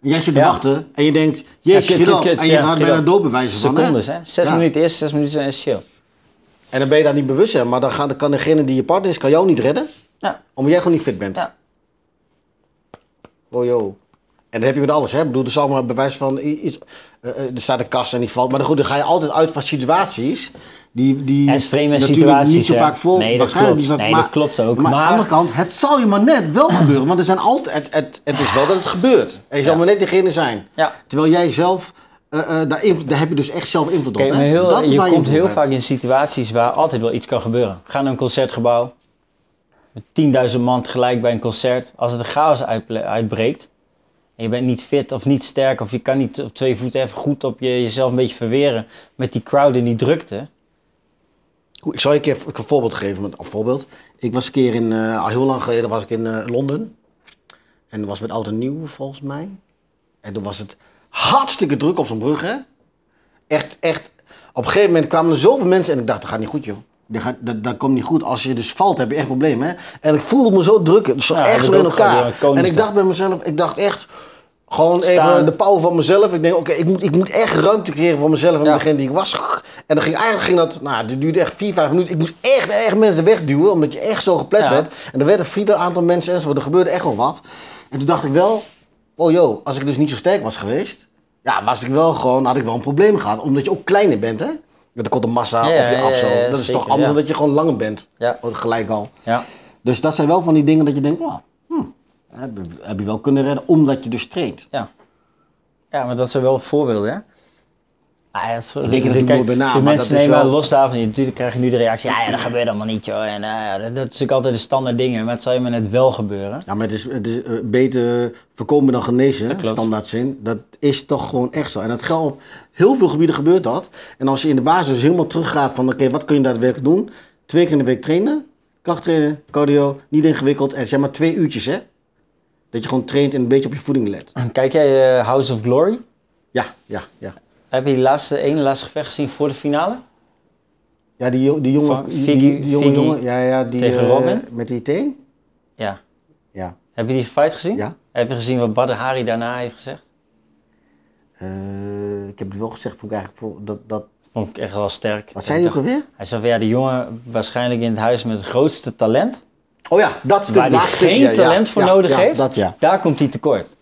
En jij zit te Ja. wachten en je denkt, jezus, Ja, op. En je gaat bijna op. dood bewijzen van, hè? Secondes, hè? 6 Ja. minuten eerst, 6 minuten is chill. En dan ben je daar niet bewust van, maar dan kan degene die je partner is, kan jou niet redden, Ja, omdat jij gewoon niet fit bent. ja. Oh joh. En dat heb je met alles, hè? Ik bedoel, er is allemaal bewijs van iets. eh, eh, er staat een kast en die valt. Maar goed, dan ga je altijd uit van situaties. Die, die Extreme situaties, niet zo vaak voor. Nee, dat klopt. Nee, dat klopt ook, Maar, aan de andere kant, het zal je maar net wel gebeuren. Want er zijn altijd, het, het, het is wel dat het gebeurt. En je zal Ja. maar net degene zijn. Ja. Terwijl jij zelf, eh, daar, daar heb je dus echt zelf invloed op. Kijk, heel, Dat je waar komt heel vaak in situaties waar altijd wel iets kan gebeuren. Ga naar een concertgebouw, met 10.000 man tegelijk bij een concert. Als het een chaos uitbreekt en je bent niet fit of niet sterk of je kan niet op twee voeten even goed op je, jezelf een beetje verweren met die crowd en die drukte. Ik zal je een keer een voorbeeld geven. Een voorbeeld. Ik was een keer in, eh, al heel lang geleden was ik in eh, Londen. En dat was met Oud Nieuw volgens mij. En toen was het hartstikke druk op zo'n brug, hè. Echt, echt. Op een gegeven moment kwamen er zoveel mensen en ik dacht, dat gaat niet goed, joh. Dat, gaat, dat, dat komt niet goed. Als je dus valt, heb je echt problemen, hè. En ik voelde me zo druk, zo Ja, echt zo in elkaar. En ik dacht bij mezelf, ik dacht echt... Gewoon Staan. even de power van mezelf. Ik denk, oké, ik, moet, ik moet echt ruimte creëren voor mezelf en Ja. degene die ik was. En dan ging eigenlijk ging dat, nou, dat duurde echt vier, vijf minuten. Ik moest echt, echt mensen wegduwen, omdat je echt zo geplet Ja. werd. En er werd een vier aantal mensen enzovoort. Er gebeurde echt wel wat. En toen dacht ik wel, oh joh, als ik dus niet zo sterk was geweest, ja, was ik wel gewoon, had ik wel een probleem gehad. Omdat je ook kleiner bent, hè? Er komt een massa Ja, op je af zo. dat is zeker, toch anders dan dat je gewoon langer bent. Ja. Gelijk al. Ja. Dus dat zijn wel van die dingen dat je denkt, oh, hm, heb, heb je wel kunnen redden, omdat je dus traint. Ja. ja, maar dat zijn wel voorbeelden, hè? Ah, het- Ik denk dat ik nooit bij na, de mensen nemen wel- los daarvan. Natuurlijk krijg je nu de reactie, ja, ja dat gebeurt allemaal niet, joh. En, eh, dat, dat is natuurlijk altijd de standaard dingen, maar het zal je maar net wel gebeuren. Ja, maar het is, het is eh, beter voorkomen dan genezen, klopt. standaard zin. Dat is toch gewoon echt zo. En dat geldt op heel veel gebieden gebeurt dat. En als je in de basis helemaal teruggaat van, oké, wat kun je daadwerkelijk doen? Twee keer in de week trainen, krachttrainen, cardio, niet ingewikkeld. En zeg maar twee uurtjes, hè. Dat je gewoon traint en een beetje op je voeding let. Kijk jij eh, House of Glory? Ja, ja, ja. Heb je die laatste, ene laatste gevecht gezien voor de finale? Ja, die, die jonge, Van die, Figgy- die, die jonge Figgy jongen, ja, ja, die, tegen eh, Robin? met die teen? Ja. Ja. Heb je die fight gezien? Ja. Heb je gezien wat Badr Hari daarna heeft gezegd? Eh, ik heb het wel gezegd, vond ik eigenlijk, voor, dat, dat, Vond ik echt wel sterk. wat zei je ook alweer? Hij zei van ja, de jongen waarschijnlijk in het huis met het grootste talent. Oh ja, dat stuk, waar hij geen ja, ja, talent voor ja, nodig heeft. dat ja. Daar komt hij tekort.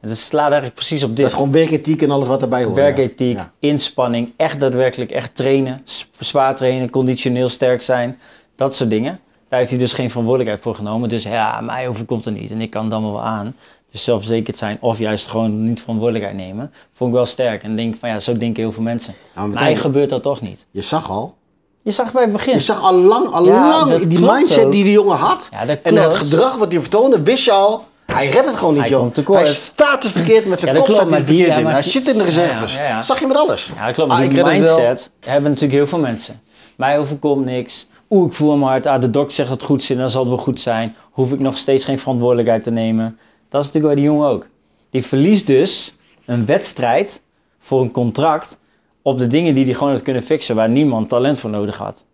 En dat slaat eigenlijk precies op dit. Dat is gewoon werkethiek en alles wat erbij hoort. Werkethiek, Ja. inspanning, echt daadwerkelijk echt trainen, zwaar trainen, conditioneel sterk zijn, dat soort dingen. Daar heeft hij dus geen verantwoordelijkheid voor genomen. Dus ja, mij overkomt het niet en ik kan het allemaal wel aan. Dus zelfverzekerd zijn of juist gewoon niet verantwoordelijkheid nemen, vond ik wel sterk. En denk van ja, zo denken heel veel mensen. Maar Mij gebeurt dat toch niet. Je zag al. Je zag bij het begin. Je zag al lang, al Ja, lang die mindset ook. die die jongen had. Ja, en het gedrag wat hij vertoonde, wist je al. Hij redt het gewoon niet, joh. Hij staat te verkeerd met zijn Ja, kop, staat hij verkeerd ja, in. Hij zit in de reserves. Ja. Zag je met alles. Ja, klopt. Maar Ah, die het mindset hebben natuurlijk heel veel mensen. Mij overkomt niks. Oeh, ik voel me hard. Ah, de dokter zegt dat het goed zit, dan zal het wel goed zijn. Hoef ik nog steeds geen verantwoordelijkheid te nemen. Dat is natuurlijk bij die jongen ook. Die verliest dus een wedstrijd voor een contract op de dingen die hij gewoon had kunnen fixen, waar niemand talent voor nodig had.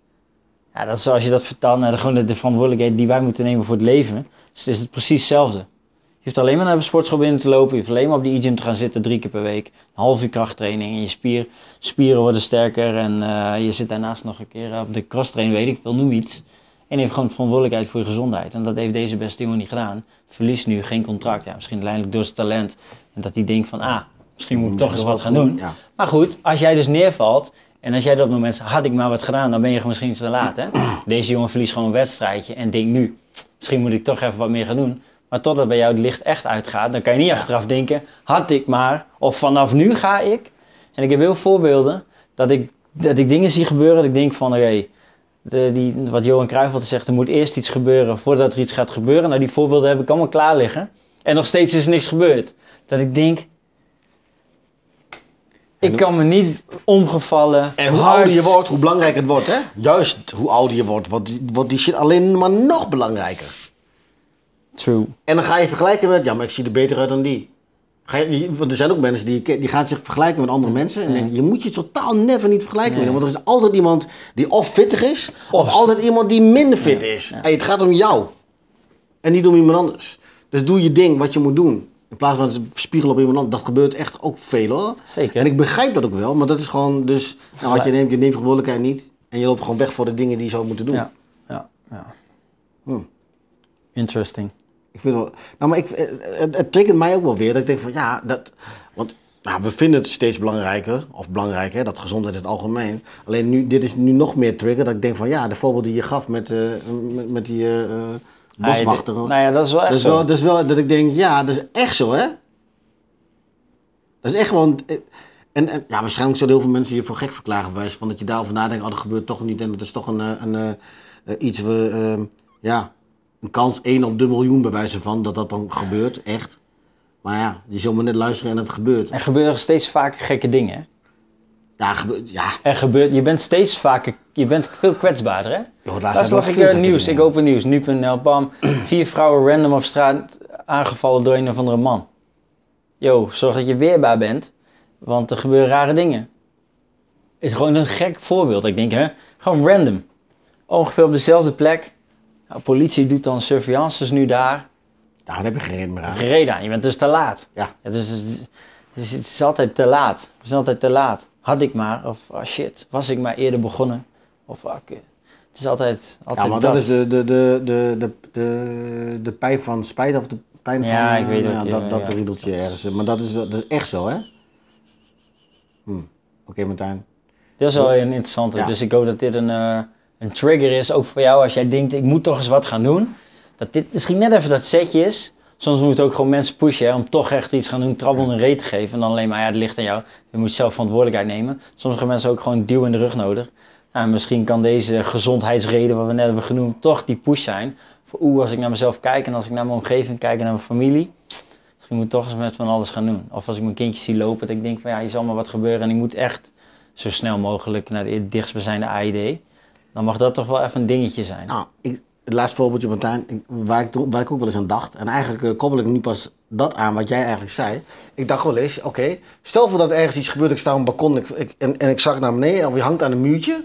Ja, dat is als je dat vertaalt naar de, gewoon de, de verantwoordelijkheid die wij moeten nemen voor het leven. Dus het is het precies hetzelfde. Je hoeft alleen maar naar de sportschool binnen te lopen. Je hoeft alleen maar op de e-gym te gaan zitten drie keer per week. Een half uur krachttraining en je spier, spieren worden sterker. En eh, je zit daarnaast nog een keer op de crosstraining, weet ik veel, noem iets. En heeft gewoon verantwoordelijkheid voor je gezondheid. En dat heeft deze beste jongen niet gedaan. Verliest nu geen contract. Ja, misschien uiteindelijk door zijn talent. En dat hij denkt van, ah, misschien moet ik toch eens wat gaan doen. Ja. Maar goed, als jij dus neervalt en als jij dat op het moment zegt, had ik maar wat gedaan, dan ben je misschien te laat. Hè? Deze jongen verliest gewoon een wedstrijdje en denkt nu, misschien moet ik toch even wat meer gaan doen. Maar totdat bij jou het licht echt uitgaat, dan kan je niet achteraf denken, had ik maar, of vanaf nu ga ik. En ik heb heel veel voorbeelden dat ik, dat ik dingen zie gebeuren dat ik denk van, oké, de- die, wat Johan Cruijff altijd zegt, er moet eerst iets gebeuren voordat er iets gaat gebeuren. Nou, die voorbeelden heb ik allemaal klaar liggen. En nog steeds is er niks gebeurd. Dat ik denk, ik kan me niet omgevallen. En hoe hard- ouder je wordt, hoe belangrijker het wordt, hè? Juist hoe ouder je wordt, wordt die, wordt die shit alleen maar nog belangrijker. True. En dan ga je vergelijken met, ja, maar ik zie er beter uit dan die. Ga je, want er zijn ook mensen die, die gaan zich vergelijken met andere mensen. En je moet je totaal never niet vergelijken met Nee. Want er is altijd iemand die of fitter is, of, Of- altijd iemand die minder fit is. Hey, het gaat om jou. En niet om iemand anders. Dus doe je ding wat je moet doen. In plaats van het spiegelen op iemand anders. Dat gebeurt echt ook veel hoor. Zeker. En ik begrijp dat ook wel, maar dat is gewoon dus... Nou, wat je neemt, je neemt verantwoordelijkheid niet. En je loopt gewoon weg voor de dingen die je zou moeten doen. Ja, ja, ja. Hm. Interesting. Ik vind wel, nou, maar ik, het, het triggert mij ook wel weer. Dat ik denk van ja, dat. Want nou, we vinden het steeds belangrijker, of belangrijker, hè, dat gezondheid in het algemeen. Alleen nu, dit is nu nog meer trigger. Dat ik denk van ja, de voorbeeld die je gaf met, eh, met, met die eh, eh, boswachter. Nou ja, dat is wel echt dat, is zo. wel, dat is wel dat ik denk, ja, dat is echt zo, hè? Dat is echt gewoon. En, en ja, waarschijnlijk zullen heel veel mensen je voor gek verklaren, bij wijze van dat je daarover nadenkt, oh, dat gebeurt toch niet en dat is toch een, een, iets, we, ja, een kans 1 op de miljoen bij wijze van dat dat dan gebeurt, echt. Maar ja, je zult maar net luisteren en het gebeurt. Er gebeuren steeds vaker gekke dingen. hè? Ja, gebeurt, ja. Er gebeurt, je bent steeds vaker, je bent veel kwetsbaarder hè? Joh, Laatst lag wel ik gekke nieuws, ik open nieuws, nu.nl, bam. Vier vrouwen random op straat aangevallen door een of andere man. Yo, zorg dat je weerbaar bent, want er gebeuren rare dingen. Het is gewoon een gek voorbeeld. Ik denk, hè, gewoon random. Ongeveer op dezelfde plek. Nou, politie doet dan surveillances nu daar. Ja, daar heb je geen reden meer aan. Gereden aan, je bent dus te laat. Ja. Ja, dus het is, dus het is altijd te laat. Het is altijd te laat. Had ik maar, of oh shit, was ik maar eerder begonnen. Of ah, kut. Het is altijd, altijd Ja, maar dat is de, de, de, de, de, de, de pijn van spijt of de pijn van... Ja, ik weet ja, wat je- dat, dat ja, riedeltje dat ergens. Maar dat is, wel- dat is echt zo, hè? Hm. Oké, Martijn. Dat is wel een interessante. Ja. Dus ik hoop dat dit een, eh, een trigger is, ook voor jou als jij denkt, ik moet toch eens wat gaan doen. Dat dit misschien net even dat setje is. Soms moet ook gewoon mensen pushen hè, om toch echt iets gaan doen, trabbel een reet te geven. En dan alleen maar, ja, het ligt aan jou. Je moet zelf verantwoordelijkheid nemen. Soms hebben mensen ook gewoon een duw in de rug nodig. Nou, misschien kan deze gezondheidsreden, wat we net hebben genoemd, toch die push zijn. Voor oeh, als ik naar mezelf kijk en als ik naar mijn omgeving kijk en naar mijn familie. Misschien moet ik toch eens met van alles gaan doen. Of als ik mijn kindjes zie lopen, dat ik denk van ja, hier zal maar wat gebeuren. En ik moet echt zo snel mogelijk naar de dichtstbijzijnde AID. Dan mag dat toch wel even een dingetje zijn. Nou, ik, het laatste voorbeeldje, Martijn, waar, ik, waar ik ook wel eens aan dacht. En eigenlijk eh, koppel ik nu pas dat aan wat jij eigenlijk zei. Ik dacht wel eens, oké, stel voor dat ergens iets gebeurt, ik sta op een balkon ik, en ik zak naar beneden of je hangt aan een muurtje.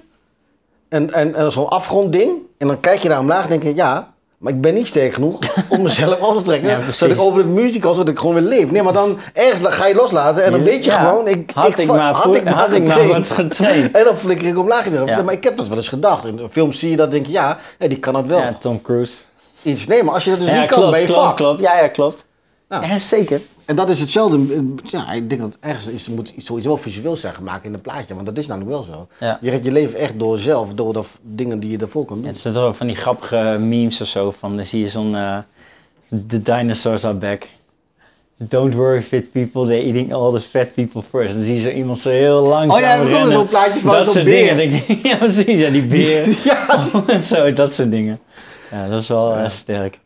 En, en, en zo'n afgrondding. En dan kijk je naar omlaag en denk je, ja, maar ik ben niet sterk genoeg om mezelf op te trekken. Ja, zodat ik over het kan, zodat ik gewoon weer leef. Nee, maar dan ergens ga je loslaten en dan weet je Ja, gewoon, ik, had ik va- maar had ik maar had ik maar wat getraind. En dan flikker ik omlaag. Ja. Maar ik heb dat wel eens gedacht. In de films zie je dat denk je, ja, die kan het wel. Ja, Tom Cruise. Iets. Nee, maar als je dat dus niet kan, ben je klopt, fucked. klopt. Ja, ja, klopt. Ja, zeker. En dat is hetzelfde. Ja, ik denk dat ergens is, moet iets, zoiets wel visueel zijn gemaakt in een plaatje. Want dat is namelijk wel zo. Ja. Je redt je leven echt door zelf, door de dingen die je ervoor kan doen. Ja, het zijn toch ook van die grappige memes of zo. Van, dan zie je zo'n... eh the dinosaurs are back. Don't worry fit people, they're eating all the fat people first. Dan zie je zo iemand zo heel langzaam Oh ja, ook rennen. zo'n plaatje van Dat zo'n beer. dingen. ja, precies. Ja, die beer. Ja, zo, dat soort dingen. Ja, dat is wel eh, sterk.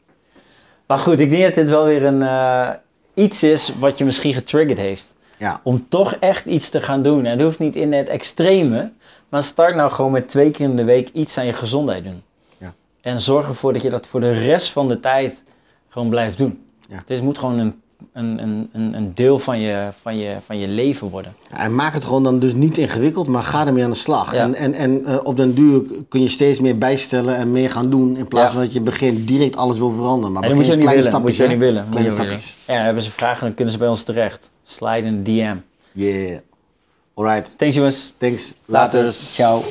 Maar goed, ik denk dat dit wel weer een, eh, iets is wat je misschien getriggerd heeft. ja. Om toch echt iets te gaan doen. En het hoeft niet in het extreme. Maar start nou gewoon met twee keer in de week iets aan je gezondheid doen. Ja. En zorg ervoor dat je dat voor de rest van de tijd gewoon blijft doen. Ja. Dus het moet gewoon een, een, een, een een deel van je, van, je, van je leven worden. En maak het gewoon dan dus niet ingewikkeld, maar ga ermee aan de slag. Ja. En, en, en eh, op den duur kun je steeds meer bijstellen en meer gaan doen. In plaats Ja. van dat je begint direct alles wil veranderen. Maar dat moet je niet kleine willen. Moet je stapjes, niet willen. Moet je Kleine willen. stapjes. Ja, hebben ze vragen, dan kunnen ze bij ons terecht. Slide in de DM. Yeah. Alright. Thanks jongens. Thanks. Later. Ciao.